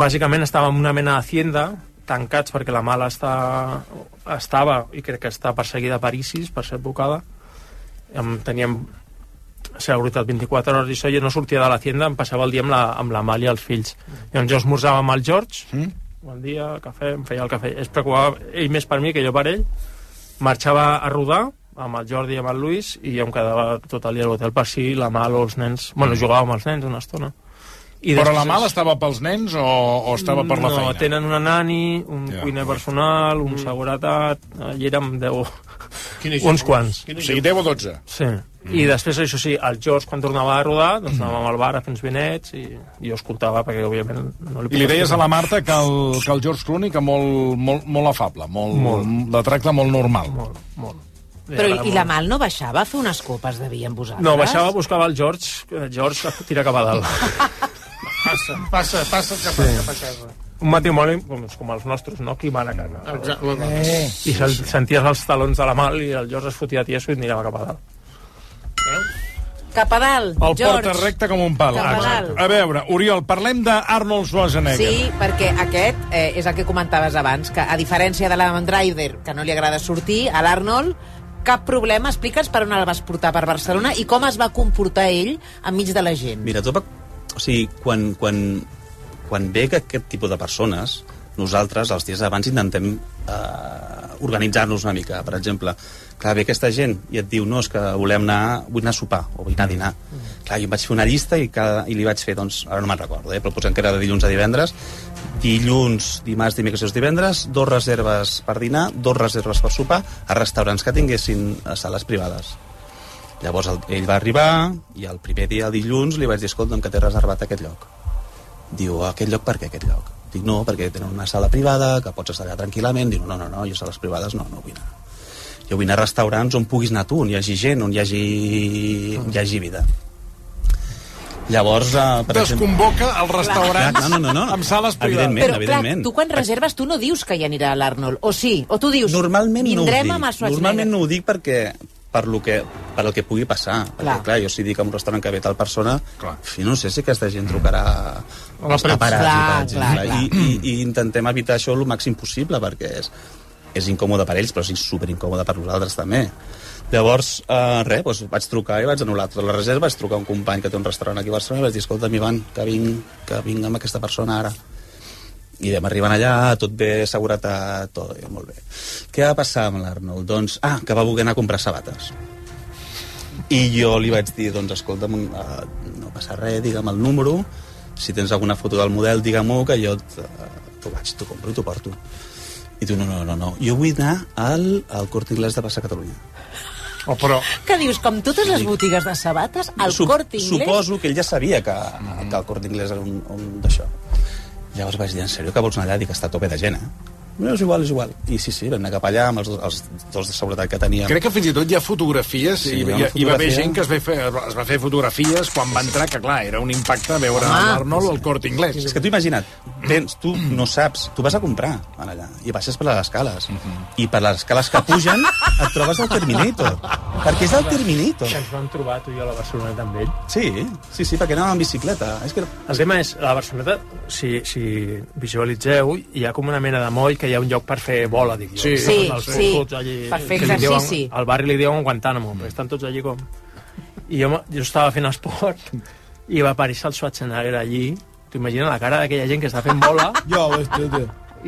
bàsicament estàvem en una mena d'hacienda, tancats perquè la Mal està, estava, i crec que està perseguida per ISIS, per ser advocada. Em, teníem seguretat 24 hores i això, jo no sortia de l'hacienda, em passava el dia amb la, amb la Mal i els fills. Llavors jo esmorzava amb el George, mm? bon dia, cafè, em feia el cafè. Es preocupava ell més per mi que jo per ell. Marxava a rodar amb el Jordi i amb el Luis i jo em quedava tot el dia a l'hotel per si la Mal o els nens... Bueno, jugava amb els nens una estona. I Però la mala estava pels nens o, o estava per la no, feina? tenen una nani, un Ja. cuiner personal, un seguretat... Allà érem 10... Quina uns quants. O sigui, 10 o 12. Sí. Mm. I després, això sí, el George, quan tornava a rodar, doncs anàvem al bar a fer uns vinets i jo escoltava, perquè, òbviament, no li I li deies a la Marta que el, que el George Clooney que molt, molt, molt afable, molt, Molt. molt. la tracta molt normal. Molt, molt. Però i, i la Mal no baixava a fer unes copes de vi amb vosaltres? No, baixava, buscava el George, que el George tira cap a dalt. Passa, passa, passa cap, sí. cap a casa. Un matrimoni com, com els nostres, no? Qui mana a casa. Exacte. Eh. I se- senties els talons de la Mal i el George es fotia tieso i et mirava cap a dalt. Cap a dalt, El George. porta recte com un pal. Cap a dalt. A veure, Oriol, parlem d'Arnold Schwarzenegger. Sí, perquè aquest eh, és el que comentaves abans, que a diferència de l'Adam Driver, que no li agrada sortir, a l'Arnold cap problema. Explica'ns per on el vas portar per Barcelona i com es va comportar ell enmig de la gent. Mira, tu, o sigui, quan, quan, quan ve que aquest tipus de persones, nosaltres els dies abans intentem eh, organitzar-nos una mica. Per exemple, clar, ve aquesta gent i et diu no, és que volem anar, vull anar a sopar o vull anar a dinar. Clar, jo em vaig fer una llista i, cada, i li vaig fer, doncs, ara no me'n recordo, eh, però posem que era de dilluns a divendres, dilluns, dimarts, dimecres i divendres, dos reserves per dinar, dos reserves per sopar, a restaurants que tinguessin eh, sales privades. Llavors el, ell va arribar i el primer dia, dilluns, li vaig dir, escolta'm, que t'he reservat aquest lloc. Diu, aquest lloc per què aquest lloc? Dic, no, perquè tenen una sala privada, que pots estar allà tranquil·lament. Diu, no, no, no, jo sales privades no, no vull anar. Jo vull anar a restaurants on puguis anar tu, on hi hagi gent, on hi hagi, on hi hagi vida. Llavors, uh, per Desconvoca els restaurants Clar, no, no, no. amb sales privades. Evidentment, Però, clar, evidentment. tu quan reserves, tu no dius que hi anirà l'Arnold, o sí? O tu dius, Normalment no ho dic. Normalment no ho dic perquè per lo que, per el que pugui passar. Perquè, Clar. clar, jo si dic a un restaurant que ve tal persona, clar. fi, no sé si aquesta gent trucarà premsa. paparazzi, Clar, exemple. clar, clar. I, i, I intentem evitar això el màxim possible, perquè és, és incòmode per ells, però és superincòmode per nosaltres també. Llavors, eh, res, doncs vaig trucar i vaig anul·lar totes les reserves, vaig trucar un company que té un restaurant aquí a Barcelona i vaig dir, escolta, Ivan, que vinc, que vinc amb aquesta persona ara. I vam arribant allà, tot bé, seguretat, tot bé, molt bé. Què va passar amb l'Arnold? Doncs, ah, que va voler anar a comprar sabates. I jo li vaig dir, doncs, escolta'm, uh, no passa res, digue'm el número, si tens alguna foto del model, digue-m'ho, que jo uh, t'ho vaig, t'ho compro t'ho porto. I tu, no, no, no, no, jo vull anar al, al Corte Inglés de Passa Catalunya. Oh, però... Que dius, com totes les botigues de sabates, al Sup- Corte Inglés... Suposo que ell ja sabia que, que el Corte Inglés era un, un d'això. Llavors vaig dir, en sèrio que vols anar allà? Dic, està a tope de gent, eh? No, és igual, és igual. I sí, sí, vam anar cap allà amb els, dos- els dos de seguretat que teníem. Crec que fins i tot hi ha fotografies, Sí, hi ha hi, una hi va haver fotografia. gent que es va, fer, es va fer fotografies quan va entrar, que clar, era un impacte veure Home. l'Arnold al Corte Inglés. És que tu imagina't, tens, tu no saps, tu vas a comprar allà i baixes per les escales i per les escales que pugen et trobes el Terminator perquè és el Terminator Que ens vam trobar tu i jo a la Barceloneta amb ell. sí, sí, sí, perquè anàvem amb bicicleta és que... El tema és, a la Barceloneta, si, si visualitzeu, hi ha com una mena de moll que hi ha un lloc per fer bola, dic jo. Sí. Sí, sí, tots allí, per fer li diuen- exercici. Al barri li diuen Guantánamo, perquè estan tots allí com... I jo, jo estava fent esport i va aparèixer el Schwarzenegger allí. T'imagines la cara d'aquella gent que està fent bola Jo,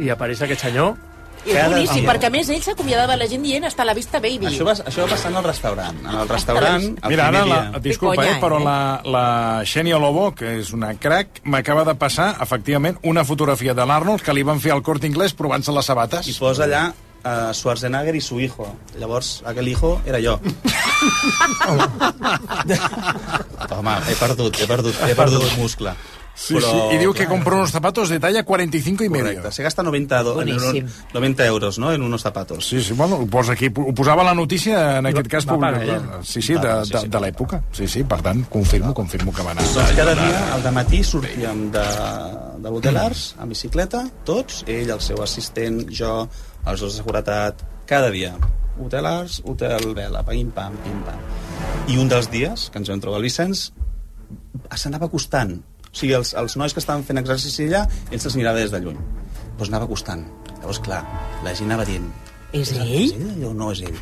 i apareix aquest senyor I és boníssim, dia. perquè a més ell s'acomiadava la gent dient hasta la vista, baby. Això va, això va passar en el restaurant. En el restaurant, el Mira, ara, la, disculpa, eh, però la, la Xènia Lobo, que és una crac, m'acaba de passar, efectivament, una fotografia de l'Arnold que li van fer al Corte Inglés provant-se les sabates. I posa allà uh, Schwarzenegger i su hijo. Llavors, aquell hijo era jo. Home, he perdut, he perdut, he perdut muscle. Sí, sí, i diu que compró unos zapatos de talla 45 y medio. Correcte, se gasta 90, do, Boníssim. 90 euros ¿no? en unos zapatos. Sí, sí, bueno, ho posa aquí, ho posava la notícia, en aquest cas, va publicada. ell. Sí, sí, de, Va, sí, de, sí. de l'època. Sí, sí, per tant, confirmo, confirmo que va anar. Doncs cada dia, al matí, sortíem de, de l'Hotel Arts, amb bicicleta, tots, ell, el seu assistent, jo, els dos de seguretat, cada dia. Hotel Arts, Hotel Vela, pim-pam, pim-pam. I un dels dies, que ens vam trobar el Vicenç, s'anava acostant. O sigui, els, els nois que estaven fent exercici allà, ell se'ls mirava des de lluny. Doncs anava acostant. Llavors, clar, la gent anava dient... És ell? És ell o no és ell?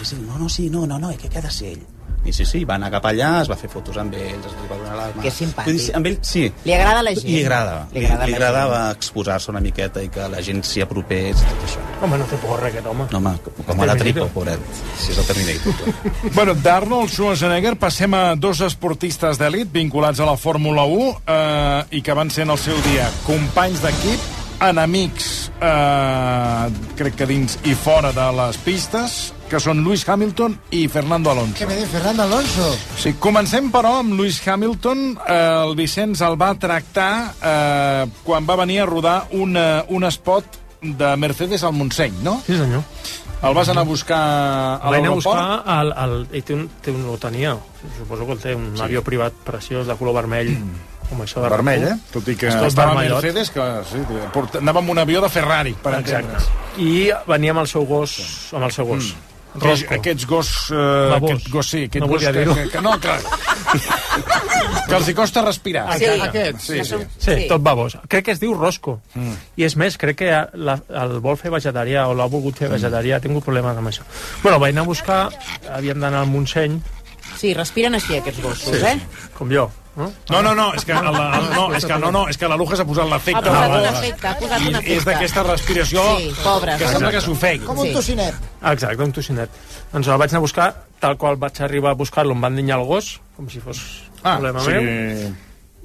És ell, no, no, sí, no, no, no, que de ser ell. I sí, sí, va anar cap allà, es va fer fotos amb ells, es va donar la mà. Que simpàtic. Dir, amb ell, sí. Li agrada la gent. Li agrada. Li Li, agrada a li la agradava exposar-se una miqueta i que la gent s'hi apropés, tot això. Home, no té por res, aquest home. No, home, com a la tripa, pobret. Si és el Terminator. Bueno, d'Arnold Schwarzenegger passem a dos esportistes d'elit vinculats a la Fórmula 1 eh, i que van ser en el seu dia companys d'equip, enemics, eh, crec que dins i fora de les pistes, que són Lewis Hamilton i Fernando Alonso. ¿Qué me dice Fernando Alonso? Sí, comencem, però, amb Lewis Hamilton. Eh, el Vicenç el va tractar eh, quan va venir a rodar un, eh, un spot de Mercedes al Montseny, no? Sí, senyor. El vas anar a buscar a Va anar a buscar l'aeroport? el, el, ell té un, té un, ho tenia, suposo que el té un Sí. avió privat preciós de color vermell, com això de Vermell, eh? RAC1. Tot i que És tot estava a vermellot. Mercedes, que sí, porta- anava amb un avió de Ferrari, per Exacte. entendre's. I venia amb el seu gos, amb el seu gos. Mm. Rosco. Aquests gos... Eh, Babós. aquest gos, sí, aquest No gos volia que, dir-ho. que, que, no, que, que els hi costa respirar. Sí, aquest. Sí, sí. Sí, tot babós. Crec que es diu Rosco. Mm. I és més, crec que la, el vol fer vegetarià o l'ha volgut fer vegetarià, ha tingut problemes amb això. Bueno, vaig anar a buscar, havíem d'anar al Montseny. Sí, respiren així aquests gossos, Sí, eh? Com jo. No? No, no, és que, la, la, no, és que, no, no, és que la Luja s'ha posat l'efecte. Ha posat Ah, un vale. efecte, ha posat un efecte. És d'aquesta respiració Sí, pobre. que sembla que s'ofegui. Com un tocinet. Exacte, un tocinet. Doncs el vaig anar a buscar, tal qual vaig arribar a buscar-lo, em van dinyar el gos, com si fos Ah, problema sí. meu.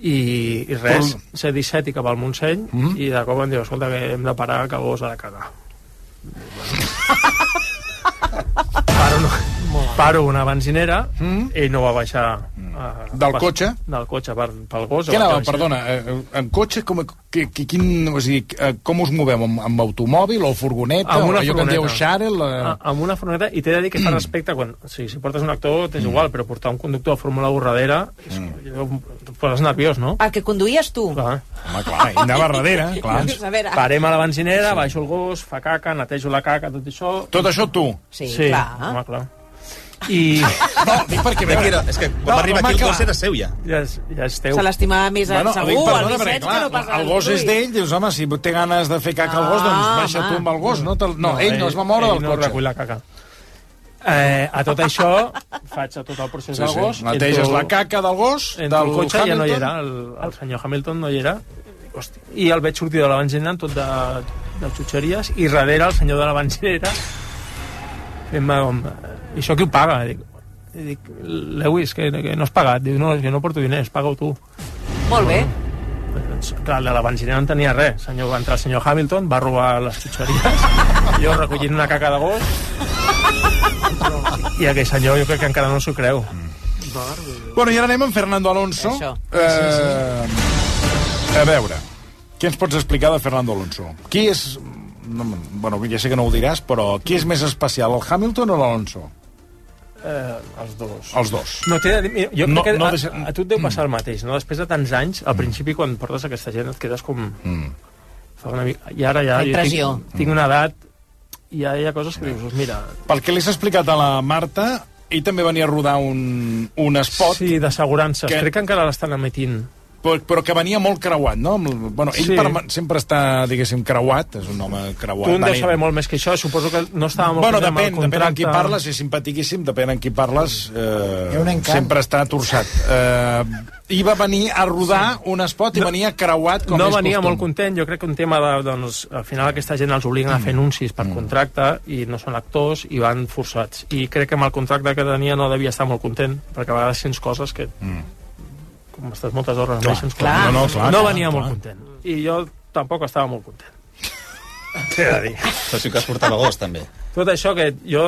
I, i res, Però- ser 17 i cap al Montseny, Mhm. i de cop em diu, escolta, que hem de parar, que el gos ha de cagar. paro, no, paro una benzinera, ell no va baixar... Uh, Del cotxe? Del cotxe per, pel gos. Què o anava, perdona, eh, en cotxe, com, que, que, quin, o sigui, eh, com us moveu? Amb, amb automòbil o furgoneta? amb una o allò que en furgoneta. Ah, Eh... amb una furgoneta, i t'he de dir que fa respecte quan... O sigui, si portes un actor, t'és igual, però portar un conductor de Fórmula 1 darrere, és, mm. et poses nerviós, no? El que conduïes tu. Clar. Home, clar, i anava darrere, clar. A veure, Parem a la benzinera, baixo el gos, fa caca, netejo la caca, tot això... Tot això tu? Sí, sí clar. Home, clar. I... No, dic perquè... Qui era? És que quan va arribar aquí el gos era seu ja. Ja és, ja és teu. Se l'estimava més Bueno, segur, dic, el perdona, perquè, Vicenç, clar, que no pas el gos és d'ell, dius, home, si té ganes de fer caca al gos, doncs Ah, baixa tu amb el gos, no? Te'l- No, ell no es va moure ell del no cotxe. recull la caca. Eh, a tot això, faig a tot el procés Sí, del sí. gos. Neteges entro- la caca del gos, Entro del cotxe, ja no hi Hamilton. era, el, el senyor Hamilton no hi era. Hosti. I el veig sortir de la benzinera tot de, de xutxeries i darrere el senyor de la benzinera fent-me com... I això qui ho paga? Dic, i dic Lewis, que, que no has pagat. Diu, no, que no porto diners, paga-ho tu. Molt bé. Doncs, clar, de la benzinera no en tenia res. Senyor, va entrar el senyor Hamilton, va robar les xutxeries, jo recollint una caca de gos, i aquell senyor jo crec que encara no s'ho creu. Bueno, i ara anem amb Fernando Alonso. Això. Eh, a veure, què ens pots explicar de Fernando Alonso? Qui és... No, bueno, ja sé que no ho diràs, però qui és més especial, el Hamilton o l'Alonso? Eh, els dos. Els dos. No, dir, jo crec No- que no a, deixa- a tu et deu passar el mateix, no? Després de tants anys, al principi, quan portes aquesta gent, et quedes com... Mm. Fa una mica... I ara ja... Jo. Tinc, tinc una edat i ja hi ha coses que dius, mira... Pel que li has explicat a la Marta, ell també venia a rodar un, un spot. Sí, d'assegurances. Que- Crec que encara l'estan emetint. Però, però que venia molt creuat, no? Bueno, ell Sí. sí. sempre està, diguéssim, creuat, és un home creuat. Tu en deus saber molt més que això. Suposo que no estava molt Bueno, content amb el depèn, depèn amb qui contracte. parles, és simpaticíssim, depèn amb qui parles, eh, sempre està torçat. Eh, I va venir a rodar un spot i venia creuat com no és venia costum. molt content, jo crec que un tema de, doncs, al final aquesta gent els obliguen a fer anuncis Mm. per contracte i no són actors i van forçats i crec que amb el contracte que tenia no devia estar molt content perquè a vegades sents coses que com estàs moltes hores Clar, amb ells, clar, no, no, clar, no clar, venia clar. molt content i jo tampoc estava molt content T'he de dir. Però sí que es portava gos, també. tot això que jo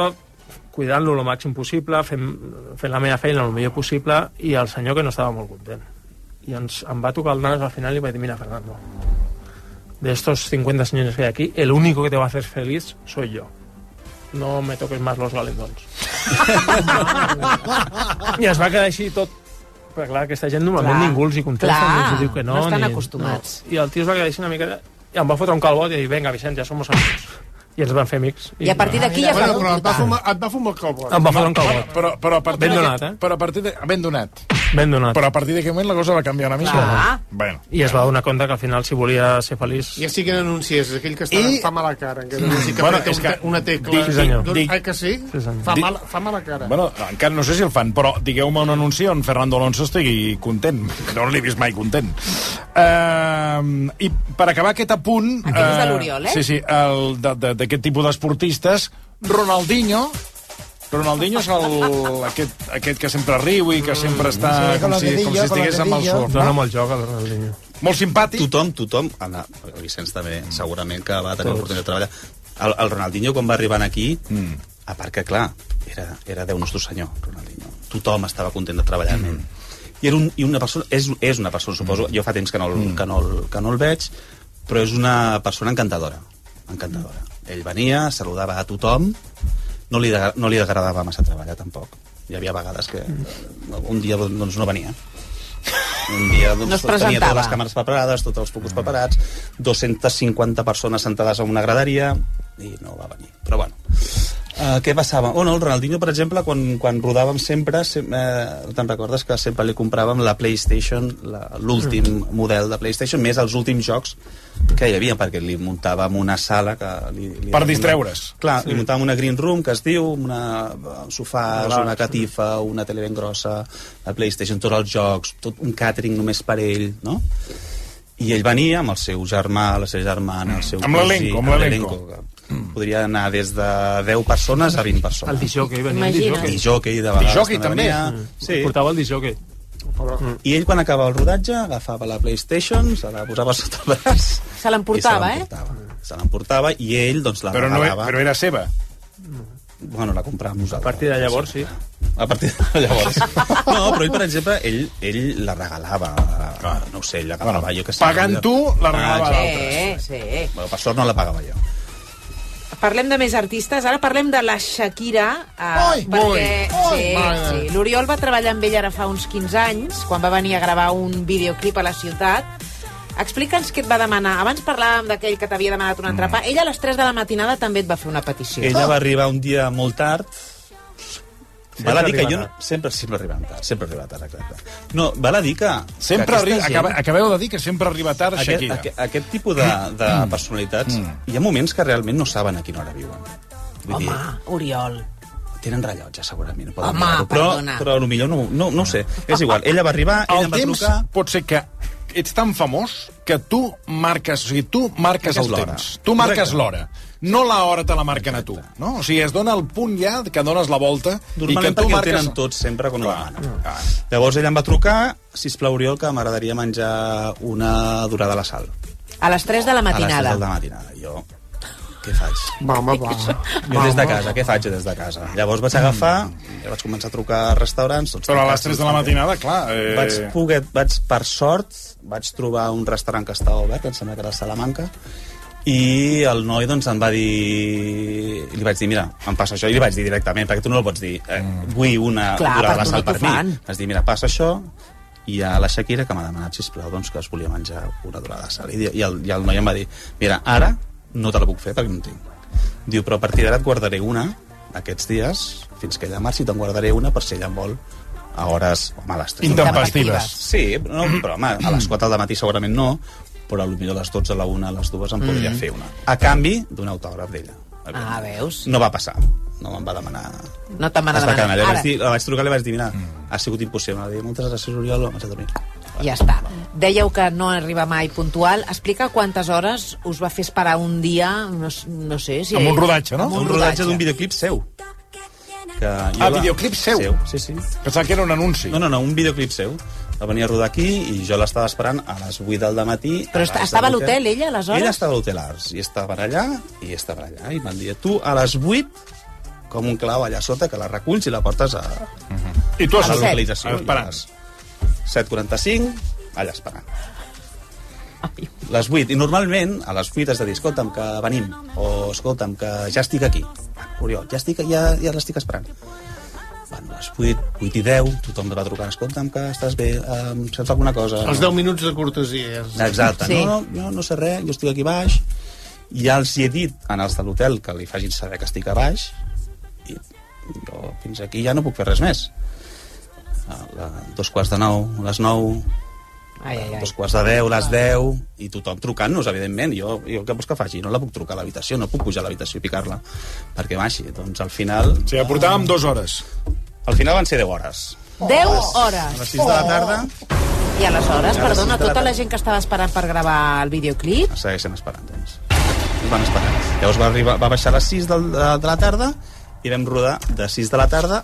cuidant-lo el màxim possible, fent, fent la meva feina el millor possible, i el senyor que no estava molt content. I ens, em va tocar el nas al final i vaig dir, mira, Fernando, de estos 50 señores que hay aquí, el único que te va a hacer feliz soy yo. No me toques más los galendons. I es va quedar així tot però clar, aquesta gent normalment Clar. ningú els hi contesta, Clar, ni els diu que no. no estan ni... acostumats. No. I el tio es va quedar així una mica... I em va fotre un calbot i dir, venga, Vicent, ja somos amigos. I ens van fer amics. I a partir d'aquí ja es va Bueno, però et va fumar, et va fumar el calbot. Em va fotre un calbot. Però, però a partir Ben donat, eh? Però a partir de... Ben donat. Ben donat. Però a partir d'aquest moment la cosa va canviar una mica. Clar. Bueno. I es va donar compte que al final, si volia ser feliç... Ja sí que n'anunci és aquell que està, I- I... fa mala cara, que anunci que Bueno, és que- una tecla. dic- Sí, senyor. Doncs, dic- que sí? Sí, senyor. fa, Dic- mala, fa mala cara. Bueno, encara no sé si el fan, però digueu-me un anunci on Fernando Alonso estigui content. No l'he vist mai content. Uh, I per acabar aquest apunt... Aquest és de eh, l'Oriol, eh? Sí, sí, el de- de- d'aquest tipus d'esportistes, Ronaldinho... Ronaldinho és el, aquest, aquest que sempre riu i que sempre està Sí, com, si, com si estigués amb el surf. Dona No? molt joc, el Ronaldinho. Molt simpàtic. Tothom, tothom, Anna, el Vicenç també, segurament que va tenir l'oportunitat de treballar. El, el Ronaldinho, quan va arribar aquí, mm. a part que, clar, era, era Déu nostre senyor, Ronaldinho. Tothom estava content de treballar amb ell. I, era un, i una persona, és, és una persona, suposo, jo fa temps que no, el, que, no el, que no el veig, però és una persona encantadora. Encantadora. Ell venia, saludava a tothom, no li, de- no li agradava massa treballar, tampoc. Hi havia vegades que un dia doncs, no venia. Un dia doncs, No es tenia totes les càmeres preparades, tots els focus preparats, 250 persones sentades en una graderia, i no va venir. Però bueno, uh, què passava? Oh, no, el Ronaldinho, per exemple, quan, quan rodàvem sempre, sem eh, te'n recordes que sempre li compràvem la PlayStation, la- l'últim mm. model de PlayStation, més els últims jocs que hi havia, perquè li muntàvem una sala que li, li Per distreure's. Clar, sí. li muntàvem una green room que es diu, una un sofàs, Relax, una catifa, una tele ben grossa, la PlayStation, tots els jocs, tot un càtering només per ell, no? I ell venia amb el seu germà, la seva germana, el seu Amb l'elenco, amb l'elenco. Podria anar des de 10 persones a 20 persones. El disjockey, venia el disjockey. Disjockey, de vegades. Disjockey, també? Venia. Sí. Portava el disjockey. I ell, quan acabava el rodatge, agafava la PlayStation, se la posava sota el braç... Se l'emportava, eh? se l'emportava. I ell, doncs, la Però, no, regalava. però era seva. Bueno, la compràvem A nosaltres. partir de llavors, sí. A partir de llavors. No, però ell, per exemple, ell, ell la regalava. No ho sé, ell l'agafava, Bueno, jo que sé. pagant tu, la regalava Ah, a Sí, sí. Bueno, per sort no la pagava jo. Parlem de més artistes, ara parlem de la Shakira, eh, Ai, perquè ai, sí, mare. sí. l'Oriol va treballar amb ella ara fa uns 15 anys, quan va venir a gravar un videoclip a la ciutat. Explica'ns què et va demanar. Abans parlàvem d'aquell que t'havia demanat un entrepà. Ella a les 3 de la matinada també et va fer una petició. Ella va arribar un dia molt tard. Sempre val a dir que jo... tard. Sempre, sempre arriba tard, sempre arriba tard, exacte. No, val a dir que... Sempre que arriba, aquesta acaba, gent- acabeu de dir que sempre arriba tard aquest, Shakira. aquest, aquest tipus de, de personalitats, hi ha moments que realment no saben a quina hora viuen. Vull Home, Oriol. tenen rellotge, segurament. Poden Home, però, perdona. però potser no, no, no ho sé. És igual, ella va arribar, ella el em va temps trucar... pot ser que ets tan famós que tu marques, o sigui, tu marques Marques el temps. Tu marques l'hora. No l'hora te la marquen a tu, no? O sigui, es dona el punt ja que dones la volta i que Normalment tu marques... tenen tots sempre quan ho demanen. Llavors ella em va trucar, sisplau, Oriol, que m'agradaria menjar una durada a la sal. A les 3 de la A les matinada. 3 de la matinada. Jo, què faig? Va, home, va. Jo des de casa, què faig jo des de casa? Llavors vaig agafar, ja vaig començar a trucar a restaurants... Tots Però a les tancats, 3 de la matinada, clar... Eh... Vaig poder, vaig, per sort, vaig trobar un restaurant que estava obert, em sembla que era a Salamanca, i el noi doncs em va dir li vaig dir, mira, em passa això i li vaig dir directament, perquè tu no el pots dir eh, vull una Clar, durada de sal per mi fan. vaig dir, mira, passa això i a la Shakira que m'ha demanat, sisplau, doncs, que es volia menjar una durada de sal i, i, el, i el noi em va dir mira, ara no te la puc fer perquè no en tinc diu, però a partir d'ara et guardaré una aquests dies, fins que ella marxi, te'n guardaré una per si ella en vol a hores, home, a les 3 Intempestives. Sí, no, però home, a les 4 del matí segurament no, però potser a les 12, a la 1, a les 2 em podria Mm. fer una. A canvi d'un autògraf d'ella. Ah, veus? No va passar. No em va demanar... No te'n va quedar allà. demanar. Vaig Ara, dir, la vaig trucar i li vaig dir, mira, ha sigut impossible. Va dir, moltes gràcies, Oriol, vaig a dormir. ja està. Dèieu que no arriba mai puntual. Explica quantes hores us va fer esperar un dia, no, no sé... Si Amb un rodatge, no? Amb Un rodatge d'un videoclip seu. Que Ah, la- videoclip seu? Seu, sí, sí. Pensava que era un anunci. No, no, no, un videoclip seu. Va venir a rodar aquí i jo l'estava esperant a les 8 del matí. Però est- estava a l'hotel, ella, aleshores? Ella estava a l'hotel Arts i estava allà i estava allà. I van dir, tu a les 8 com un clau allà sota que la reculls i la portes a, I tu a a la set, localització. esperant. I a les 7.45 allà esperant. Les 8. I normalment a les 8 has de dir, escolta'm, que venim. O escolta'm, que ja estic aquí. Oriol, ja, estic, ja, ja l'estic esperant. A les 8, 8 i 10, tothom va trucant, escolta'm, que estàs bé, um, se't fa alguna cosa. Els 10 minuts de cortesia. Exacte, Sí. no, no, jo no sé res, jo estic aquí baix, i ja els hi he dit en els de l'hotel que li facin saber que estic a baix, i jo fins aquí ja no puc fer res més. A la, dos quarts de nou, a les nou, Ai, ai, ai. dos quarts de deu, les deu, i tothom trucant-nos, evidentment. Jo, jo què vols que faci? No la puc trucar a l'habitació, no puc pujar a l'habitació i picar-la perquè baixi. Doncs al final... O sigui, portàvem dues hores. Al final van ser 10 hores. 10 A hores. les 6 de la tarda I aleshores, A les perdona, la tota la gent que estava esperant per gravar el videoclip... segueixen esperant, doncs. Ens van esperar. Llavors va, arribar, va baixar a les 6 del, de, de la tarda i vam rodar de 6 de la tarda a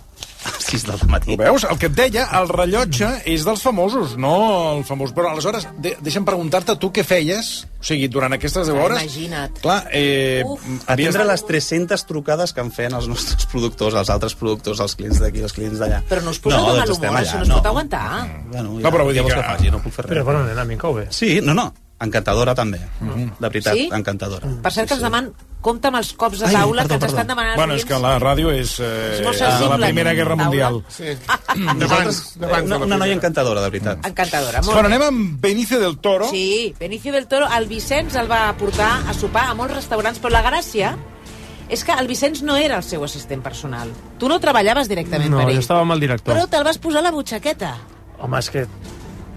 6 del matí. Ho veus? El que et deia, el rellotge és dels famosos, no el famós. Però aleshores, de, deixa'm preguntar-te, tu què feies? O sigui, durant aquestes 10 hores... Imagina't. Clar, eh, Atendre les 300 trucades que em feien els nostres productors, els altres productors, els clients d'aquí, els clients d'allà. Però no us posa de mal humor, allà, això no es pot aguantar. Bueno, No, però vull dir ja vols que- que faci, no puc fer res. Però bueno, nena, a mi em cau bé. Sí, no, no, encantadora també. De veritat, Sí? encantadora. Per cert, que ens deman... Compte amb els cops de Ai, taula perdó, que ens estan demanant Bueno, és que la ràdio és eh, És molt de la Primera no? Guerra. Mundial. Sí. Nosaltres, una, una noia encantadora, de veritat. Encantadora, molt Bueno, bé. anem amb Benicio del Toro. Sí, Benicio del Toro, el Vicenç el va portar a sopar a molts restaurants, però la gràcia és que el Vicenç no era el seu assistent personal. Tu no treballaves directament No, per jo ell. estava amb el director. Però te'l vas posar a la butxaqueta. Home, és que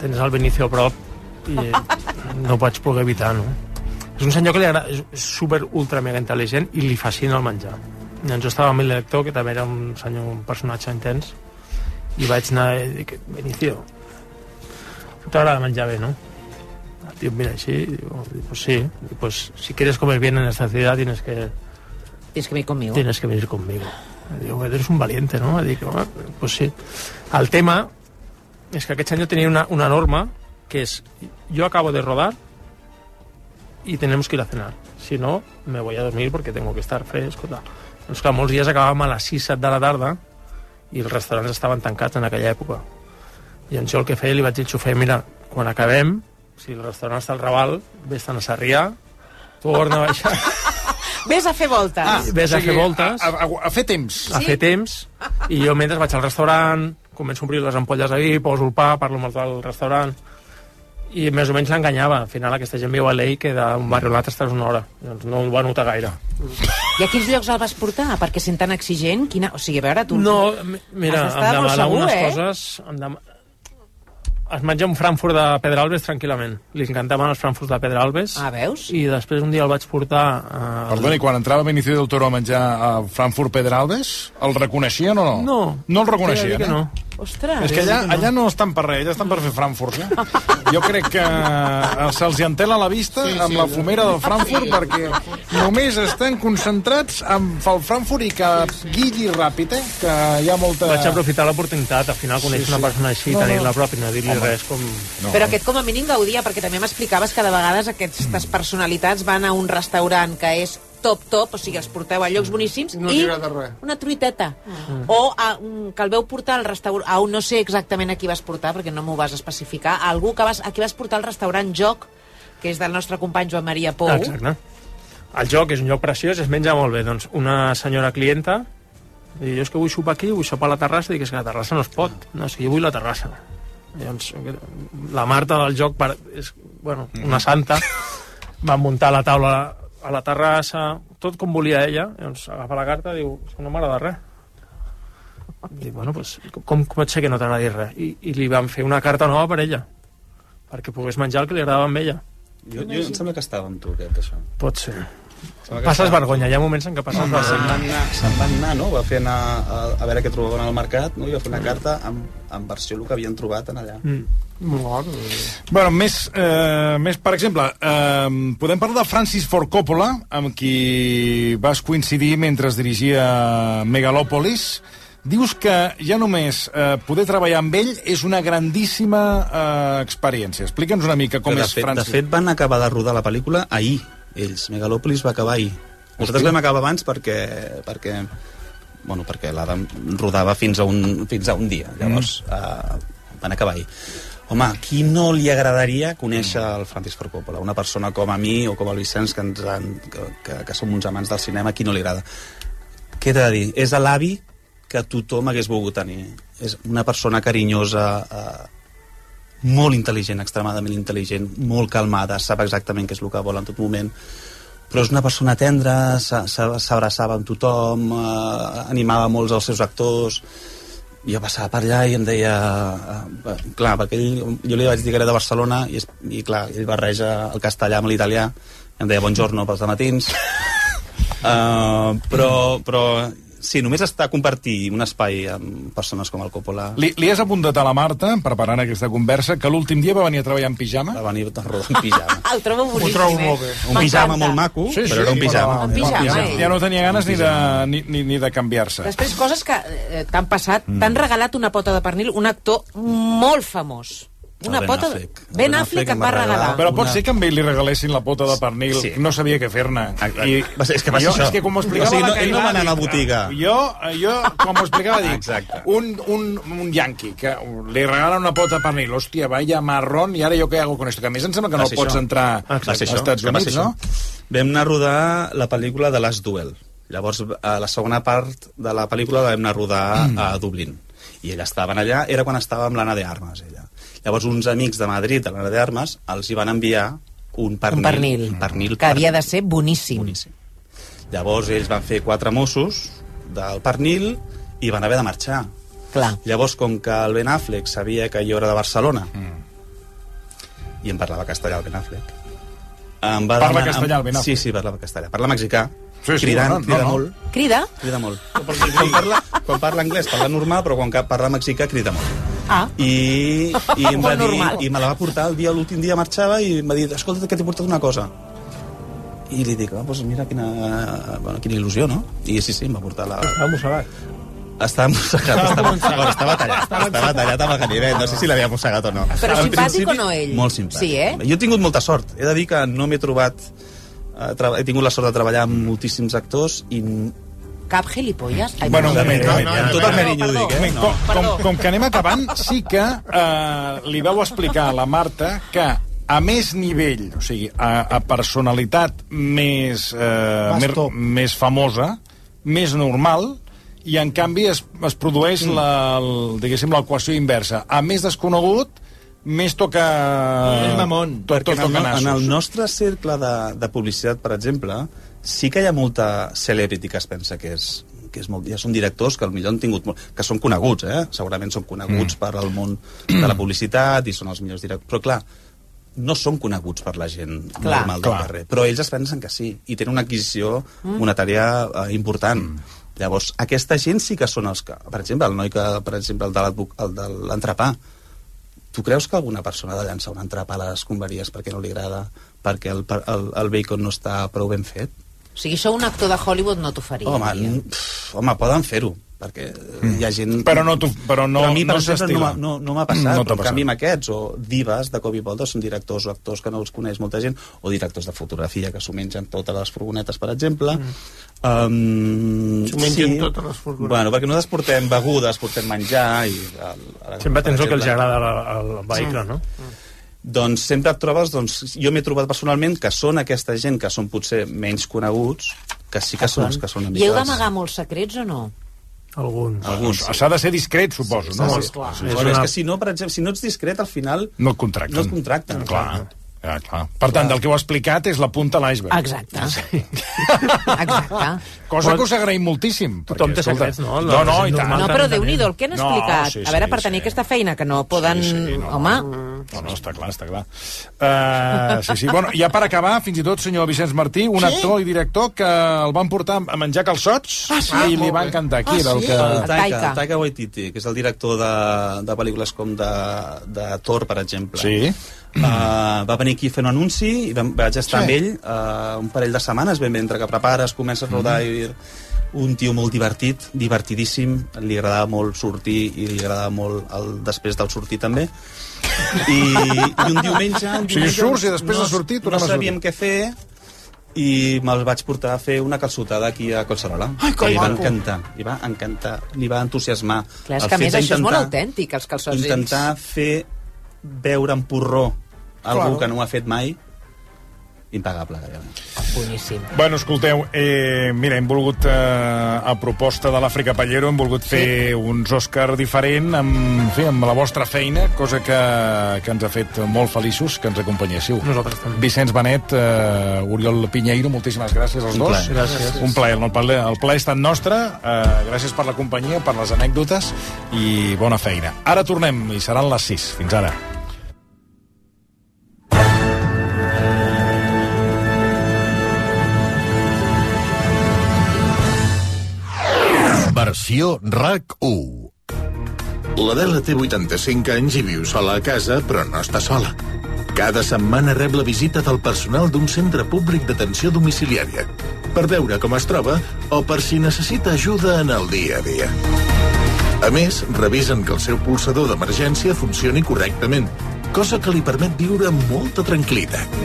tens el Benicio a prop i no ho vaig poder evitar, no? És un senyor que li agrada, és super ultra mega intel·ligent i li fascina el menjar. Llavors jo estava amb el director, que també era un senyor, un personatge intens, i vaig anar i dic, Benicio, t'agrada menjar bé, no? El tio mira així i diu, pues sí, y pues si quieres comer bien en esta ciudad tienes que, Tienes que venir conmigo. tienes que venir conmigo. Digo, eres un valiente, ¿no? "Ah, pues sí. El tema és que aquest senyor tenia una, una norma que és, yo acabo de rodar y tenemos que ir a cenar. Si no, me voy a dormir porque tengo que estar fresco. Tal. Doncs clar, molts dies acabàvem a les 6-7 de la tarda i els restaurants estaven tancats en aquella època. I en jo el que feia li vaig dir al xofer, mira, quan acabem, si el restaurant està al Raval, vés-te'n a Sarrià, torna a baixar, Ves a fer voltes. Ah, ves a fer voltes. A, a, a fer temps. a fer temps i jo mentre vaig al restaurant començo a obrir les ampolles vi, poso el pa, parlo amb el del restaurant i més o menys l'enganyava. Al final aquesta gent viu a l'Ei que d'un barri a l'altre estàs una hora. Doncs no ho va notar gaire. I a quins llocs el vas portar? Perquè sent tan exigent, quina... O sigui, a veure, tu... No, mi- mira, em demana segur, unes eh? coses... Em dem... Es menja un Frankfurt de Pedralbes tranquil·lament. Li encantaven els Frankfurts de Pedralbes. Ah, veus? I després un dia el vaig portar... A... Perdona, i quan entrava Benicio del Toro a menjar a Frankfurt Pedralbes, el reconeixien o no? No. No el reconeixien, que eh? no. Ostres. És que allà, allà no estan per res, allà estan per fer Frankfurt, ja. Jo crec que eh, se'ls entela la vista Sí, amb sí, la sí. fumera del Frankfurt Sí. perquè només estan concentrats en el Frankfurt i que guilli ràpid, eh? Que hi ha molta... Vaig aprofitar l'oportunitat, al final conèixer Sí, sí. una persona així, No, no. tenir-la a prop i no dir-li res com... No. Però aquest com a mínim gaudia, perquè també m'explicaves que de vegades aquestes personalitats van a un restaurant que és top, top, o sigui, els porteu a llocs boníssims No i una truiteta. O a, un, que el veu portar al restaurant... A un, no sé exactament a qui vas portar, perquè no m'ho vas especificar, a algú que vas, a qui vas portar al restaurant Joc, que és del nostre company Joan Maria Pou. Exacte. El joc és un lloc preciós, es menja molt bé. Doncs una senyora clienta i jo és que vull sopar aquí, vull sopar a la terrassa, dic, és que la terrassa no es pot. No, és que jo vull la terrassa. Llavors, la Marta del joc per, és, bueno, una santa, va muntar la taula a la terrassa, tot com volia ella, llavors agafa la carta i diu, no m'agrada res. Dic, bueno, pues, com pot ser que no t'agradi res? I, I li vam fer una carta nova per ella, perquè pogués menjar el que li agradava amb ella. Jo, jo em sembla que estava amb tu, aquest, això. Pot ser. Passes vergonya, hi ha moments en què passes Home, se'n van, vergonya. anar, se'n anar, no? Va fer anar a, a veure què trobaven al mercat, no? I va fer una carta amb, amb versió el que havien trobat en allà. Mm. Molt Bueno, més, eh, més per exemple, eh, podem parlar de Francis Ford Coppola, amb qui vas coincidir mentre es dirigia Megalòpolis. Dius que ja només eh, poder treballar amb ell és una grandíssima eh, experiència. Explica'ns una mica com Però de és fet, Francis. De fet, van acabar de rodar la pel·lícula ahir, ells. Megalòpolis va acabar ahir. Nosaltres vam acabar abans perquè, perquè bueno, perquè l'Adam rodava fins a un, fins a un dia. Llavors, mm. uh, van acabar ahir. Home, a qui no li agradaria conèixer el Francis Ford Coppola? Una persona com a mi o com el Vicenç, que, ens han, que, que, que som uns amants del cinema, a qui no li agrada? Què t'he de dir? És l'avi que tothom hagués volgut tenir. És una persona carinyosa, eh, molt intel·ligent, extremadament intel·ligent, molt calmada, sap exactament què és el que vol en tot moment, però és una persona tendra, s'a- s'a- s'abraçava amb tothom, eh, animava molts dels seus actors, jo passava per allà i em deia... Eh, clar, perquè ell, jo li vaig dir que era de Barcelona i, es- i clar, ell barreja el castellà amb l'italià, em deia buongiorno pels matins, uh, però, però sí, només està a compartir un espai amb persones com el Coppola. Li, li has apuntat a la Marta, preparant aquesta conversa, que l'últim dia va venir a treballar en pijama? Va venir a rodar en pijama. El trobo boníssim, eh? Un pijama molt maco, Sí, sí, però era un pijama. Un pijama, ja, eh? ja no tenia ganes ni de, ni, ni, ni de canviar-se. Després, coses que eh, t'han passat, mm. t'han regalat una pota de pernil, un actor molt famós. Una Ben pota... Affleck. Ben, ben Affleck em va regalar. Però pot ser que amb ell li regalessin la pota de pernil, Sí. no sabia què fer-ne. I Va ser- és que va ser jo, això. És que com ho explicava O sigui, no- la ell no va anar a la botiga. Jo, jo com ho explicava, dic, Exacte. un, un, un yanqui que li regala una pota de pernil, hòstia, vaya marrón, i ara jo què hago con esto? Que a més em sembla que no pots això. entrar als Estats Units, no? Vam anar a rodar la pel·lícula de Last Duel. Llavors, a la segona part de la pel·lícula la vam anar a rodar Mm. a Dublín. I ella estaven allà, era quan estava amb l'Anna de Armes, ella. Llavors, uns amics de Madrid, de l'Anna de Armes, els hi van enviar un pernil. Un pernil. Un pernil Que havia de ser boníssim. boníssim. Llavors, ells van fer quatre Mossos del pernil i van haver de marxar. Clar. Llavors, com que el Ben Affleck sabia que jo era de Barcelona, i em parlava castellà el Ben Affleck, em va Parla demanar- castellà, el Ben Affleck? Sí, sí, parlava castellà. Parla mexicà, Sí, sí, cridant, no, no, crida no. molt. Crida? Crida molt. Quan parla, quan parla anglès parla normal, però quan parla mexicà crida molt. Ah. I, i em va dir, normal. i me la va portar el dia l'últim dia marxava i em va dir, escolta, que t'he portat una cosa. I li dic, ah, doncs mira quina, bueno, quina il·lusió, no? I sí, sí, em va portar la... Estava mossegat. Estava mossegat, estava, bueno, estava tallat, estava tallat amb el ganivet, no sé si l'havia mossegat o no. Però En simpàtic o no ell? Molt simpàtic. Sí, eh? Jo he tingut molta sort. He de dir que no m'he trobat... He tingut la sort de treballar amb moltíssims actors i Cap gilipolles? Ai, Bueno, un perdó. moment, un moment. amb tot el carinyo ho dic, eh? Com, com, com que anem acabant, sí que eh, li vau explicar a la Marta que a més nivell, o sigui, a, a personalitat més, eh, Más més, més famosa, més normal, i en canvi es, es produeix Mm. la, el, diguéssim l'equació inversa. A més desconegut, més toca... Més mamón. Tot, Perquè tot en, el, no- en el nostre cercle de, de publicitat, per exemple, sí que hi ha molta celebrity que es pensa que és, que és molt, ja són directors que potser han tingut molt, que són coneguts, eh? segurament són coneguts mm. per al món de la publicitat i són els millors directors, però clar, no són coneguts per la gent Clar. normal del Clar. carrer, però ells es pensen que sí, i tenen una adquisició Mm. monetària eh, important. Mm. Llavors, aquesta gent sí que són els que... Per exemple, el noi que, per exemple, el de l'advoc- el de l'entrepà, tu creus que alguna persona ha de llançar un entrepà a les escombraries perquè no li agrada, perquè el, el, el bacon no està prou ben fet? O sigui, això un actor de Hollywood no t'ho faria. Home, diria. pff, home, poden fer-ho, perquè mm. hi ha gent... Però no t'ho- però no- però a mi, per no exemple, no, s'estila. m'ha- no, no m'ha passat, No no t'ha en canvi amb aquests, o divas de cop i volta, són directors o actors que no els coneix molta gent, o directors de fotografia que s'ho mengen totes les furgonetes, per exemple. Mm. Um, S'ho mengen totes les furgonetes. Bueno, perquè nosaltres portem begudes, portem menjar... I, el, el, Sempre tens el que els agrada al, vehicle, no? Doncs sempre et trobes, doncs, jo m'he trobat personalment que són aquesta gent que són potser menys coneguts, que sí que són els que són I heu d'amagar molts secrets o no? Alguns. Alguns. S'ha de ser discret, suposo, no? Sí, sí, sí. Bueno, és que si no, per exemple, si no ets discret, al final No et contracten. no et contracten. Clar. Ja, clar. Per tant, del que heu explicat és la punta a l'iceberg. Exacte. Exacte. Cosa que us agraïm moltíssim. Tothom té secrets, no? No, no, i tant. No, però déu-n'hi-do el que han No, explicat. sí, a veure, sí, per tenir aquesta feina que no poden... Home, No, no, està clar, està clar. Uh, sí, sí. Bueno, ja per acabar, fins i tot, senyor Vicenç Martí, un Sí? actor i director que el van portar a menjar calçots Ah, sí? i li va encantar. Qui era el que... El Taika, el Taika Waititi, que és el director de, de pel·lícules com de, de Thor, per exemple. Sí. Uh, va venir aquí fer un anunci i vam, vaig estar Sí. amb ell uh, un parell de setmanes, ben bé, entre que prepares, comences a rodar Mhm. i un tio molt divertit, divertidíssim, li agradava molt sortir i li agradava molt el després del sortir també. I, i un diumenge... Un O sigui, diumenge surts i després no, de sortir tornem no a sortir. sabíem què fer i me'l vaig portar a fer una calçotada aquí a Collserola. Ai, que li va maco. encantar, li va encantar, li va entusiasmar. clar, és El que a més això és molt autèntic, els calçots. intentar fer veure en porró algú Claro. que no ho ha fet mai impagable gairebé. Boníssim. Bueno, escolteu, eh, mira, hem volgut, eh, a proposta de l'Àfrica Pallero, hem volgut fer uns Òscar diferent amb, en fi, amb la vostra feina, cosa que, que ens ha fet molt feliços que ens acompanyéssiu. Nosaltres també. Vicenç Benet, eh, Oriol Pinheiro, moltíssimes gràcies als Un dos. plaer. Gràcies. Un plaer, el plaer, el plaer ha estat nostre. Eh, gràcies per la companyia, per les anècdotes i bona feina. Ara tornem i seran les 6. Fins ara. Versió RAC 1. L'Adela té 85 anys i viu sola a casa, però no està sola. Cada setmana rep la visita del personal d'un centre públic d'atenció domiciliària per veure com es troba o per si necessita ajuda en el dia a dia. A més, revisen que el seu pulsador d'emergència funcioni correctament, cosa que li permet viure amb molta tranquil·litat.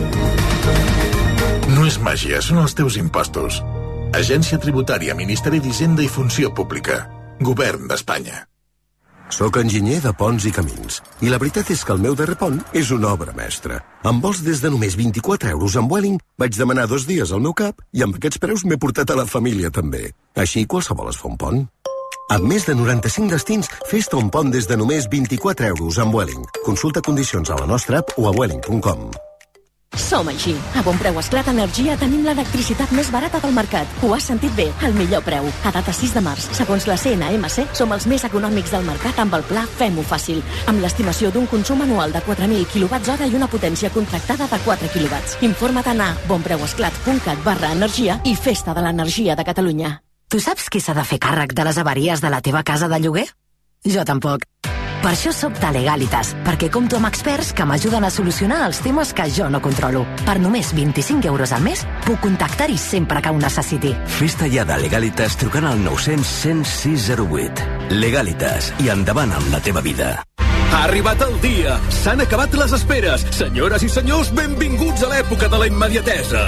No és màgia, són els teus impostos. Agència Tributària, Ministeri d'Hisenda i Funció Pública. Govern d'Espanya. Soc enginyer de ponts i camins, i la veritat és que el meu darrer pont és una obra mestra. Amb vols des de només 24 euros amb Welling, vaig demanar dos dies al meu cap i amb aquests preus m'he portat a la família també. Així qualsevol es fa un pont. Amb més de 95 destins, fes-te un pont des de només 24 euros amb Welling. Consulta condicions a la nostra app o a welling.com. Som així. A Bon Preu Esclat Energia tenim l'electricitat més barata del mercat. Ho has sentit bé, al millor preu. A data 6 de març, segons la CNMC, som els més econòmics del mercat amb el pla Fem-ho fàcil, amb l'estimació d'un consum anual de 4.000 kWh i una potència contractada de 4 kW. Informa't a bonpreuesclat.cat barra energia i Festa de l'Energia de Catalunya. Tu saps qui s'ha de fer càrrec de les avaries de la teva casa de lloguer? Jo tampoc. Per això sóc de Legalitas, perquè compto amb experts que m'ajuden a solucionar els temes que jo no controlo. Per només 25 euros al mes, puc contactar-hi sempre que ho necessiti. Fes-te ja de Legalitas trucant al 900 106 08. Legalitas i endavant amb la teva vida. Ha arribat el dia! S'han acabat les esperes! Senyores i senyors, benvinguts a l'època de la immediatesa!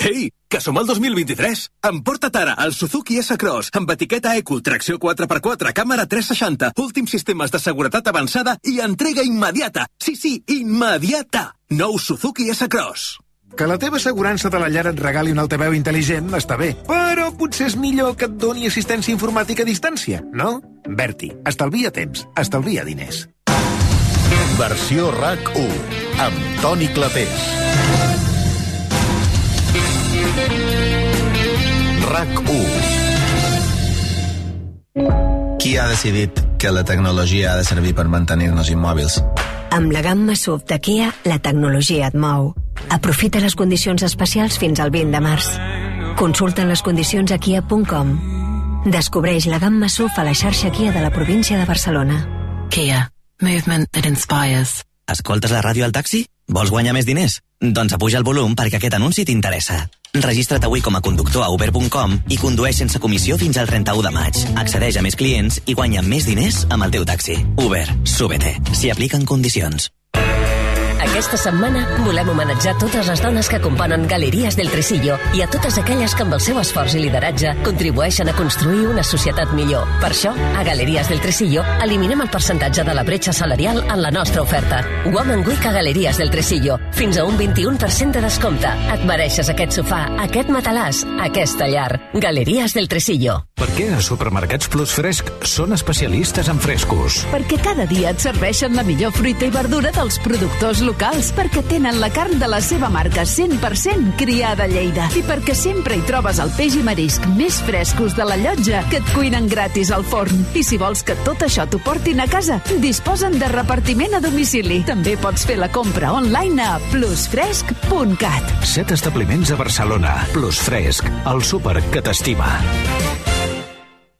Ei, que som al 2023! Emporta't ara el Suzuki S-Cross amb etiqueta Eco, tracció 4x4, càmera 360, últims sistemes de seguretat avançada i entrega immediata! Sí, sí, immediata! Nou Suzuki S-Cross. Que la teva assegurança de la llar et regali un altaveu intel·ligent està bé, però potser és millor que et doni assistència informàtica a distància, no? Berti, estalvia temps, estalvia diners. Versió RAC 1 amb Toni Clapés. RAC 1 Qui ha decidit que la tecnologia ha de servir per mantenir-nos immòbils? Amb la gamma SUV de Kia, la tecnologia et mou. Aprofita les condicions especials fins al 20 de març. Consulta les condicions a kia.com. Descobreix la gamma SUV a la xarxa Kia de la província de Barcelona. Kia. Movement that inspires. Escoltes la ràdio al taxi? Vols guanyar més diners? Doncs apuja el volum perquè aquest anunci t'interessa. Registra't avui com a conductor a uber.com i condueix sense comissió fins al 31 de maig. Accedeix a més clients i guanya més diners amb el teu taxi. Uber, súbete. S'hi apliquen condicions. Aquesta setmana volem homenatjar totes les dones que componen Galeries del Tresillo i a totes aquelles que amb el seu esforç i lideratge contribueixen a construir una societat millor. Per això, a Galeries del Tresillo eliminem el percentatge de la bretxa salarial en la nostra oferta. Woman Week a Galeries del Tresillo. Fins a un 21% de descompte. Et mereixes aquest sofà, aquest matalàs, aquesta llar. Galeries del Tresillo. Per què a Supermercats Plus Fresc són especialistes en frescos? Perquè cada dia et serveixen la millor fruita i verdura dels productors locals, perquè tenen la carn de la seva marca 100% criada a Lleida i perquè sempre hi trobes el peix i marisc més frescos de la llotja que et cuinen gratis al forn. I si vols que tot això t'ho portin a casa, disposen de repartiment a domicili. També pots fer la compra online a plusfresc.cat. Set establiments a Barcelona. Plus Fresc, el súper que t'estima.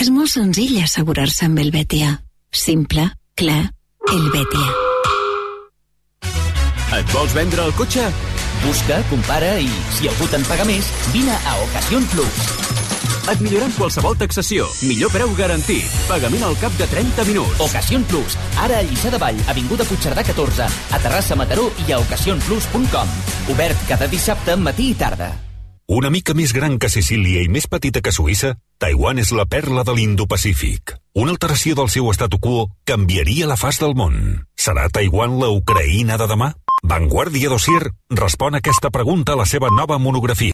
És molt senzill assegurar-se amb el Betia. Simple, clar, el Betia. Et vols vendre el cotxe? Busca, compara i, si algú te'n paga més, vine a Ocasión Plus. Et millorem qualsevol taxació. Millor preu garantit. Pagament al cap de 30 minuts. Ocasión Plus. Ara a Lliçà de Vall, Avinguda Puigcerdà 14, a Terrassa Mataró i a ocasionplus.com. Obert cada dissabte, matí i tarda. Una mica més gran que Sicília i més petita que Suïssa, Taiwan és la perla de l'Indo-Pacífic. Una alteració del seu statu quo canviaria la faç del món. Serà Taiwan la Ucraïna de demà? Vanguardia Dossier respon a aquesta pregunta a la seva nova monografia.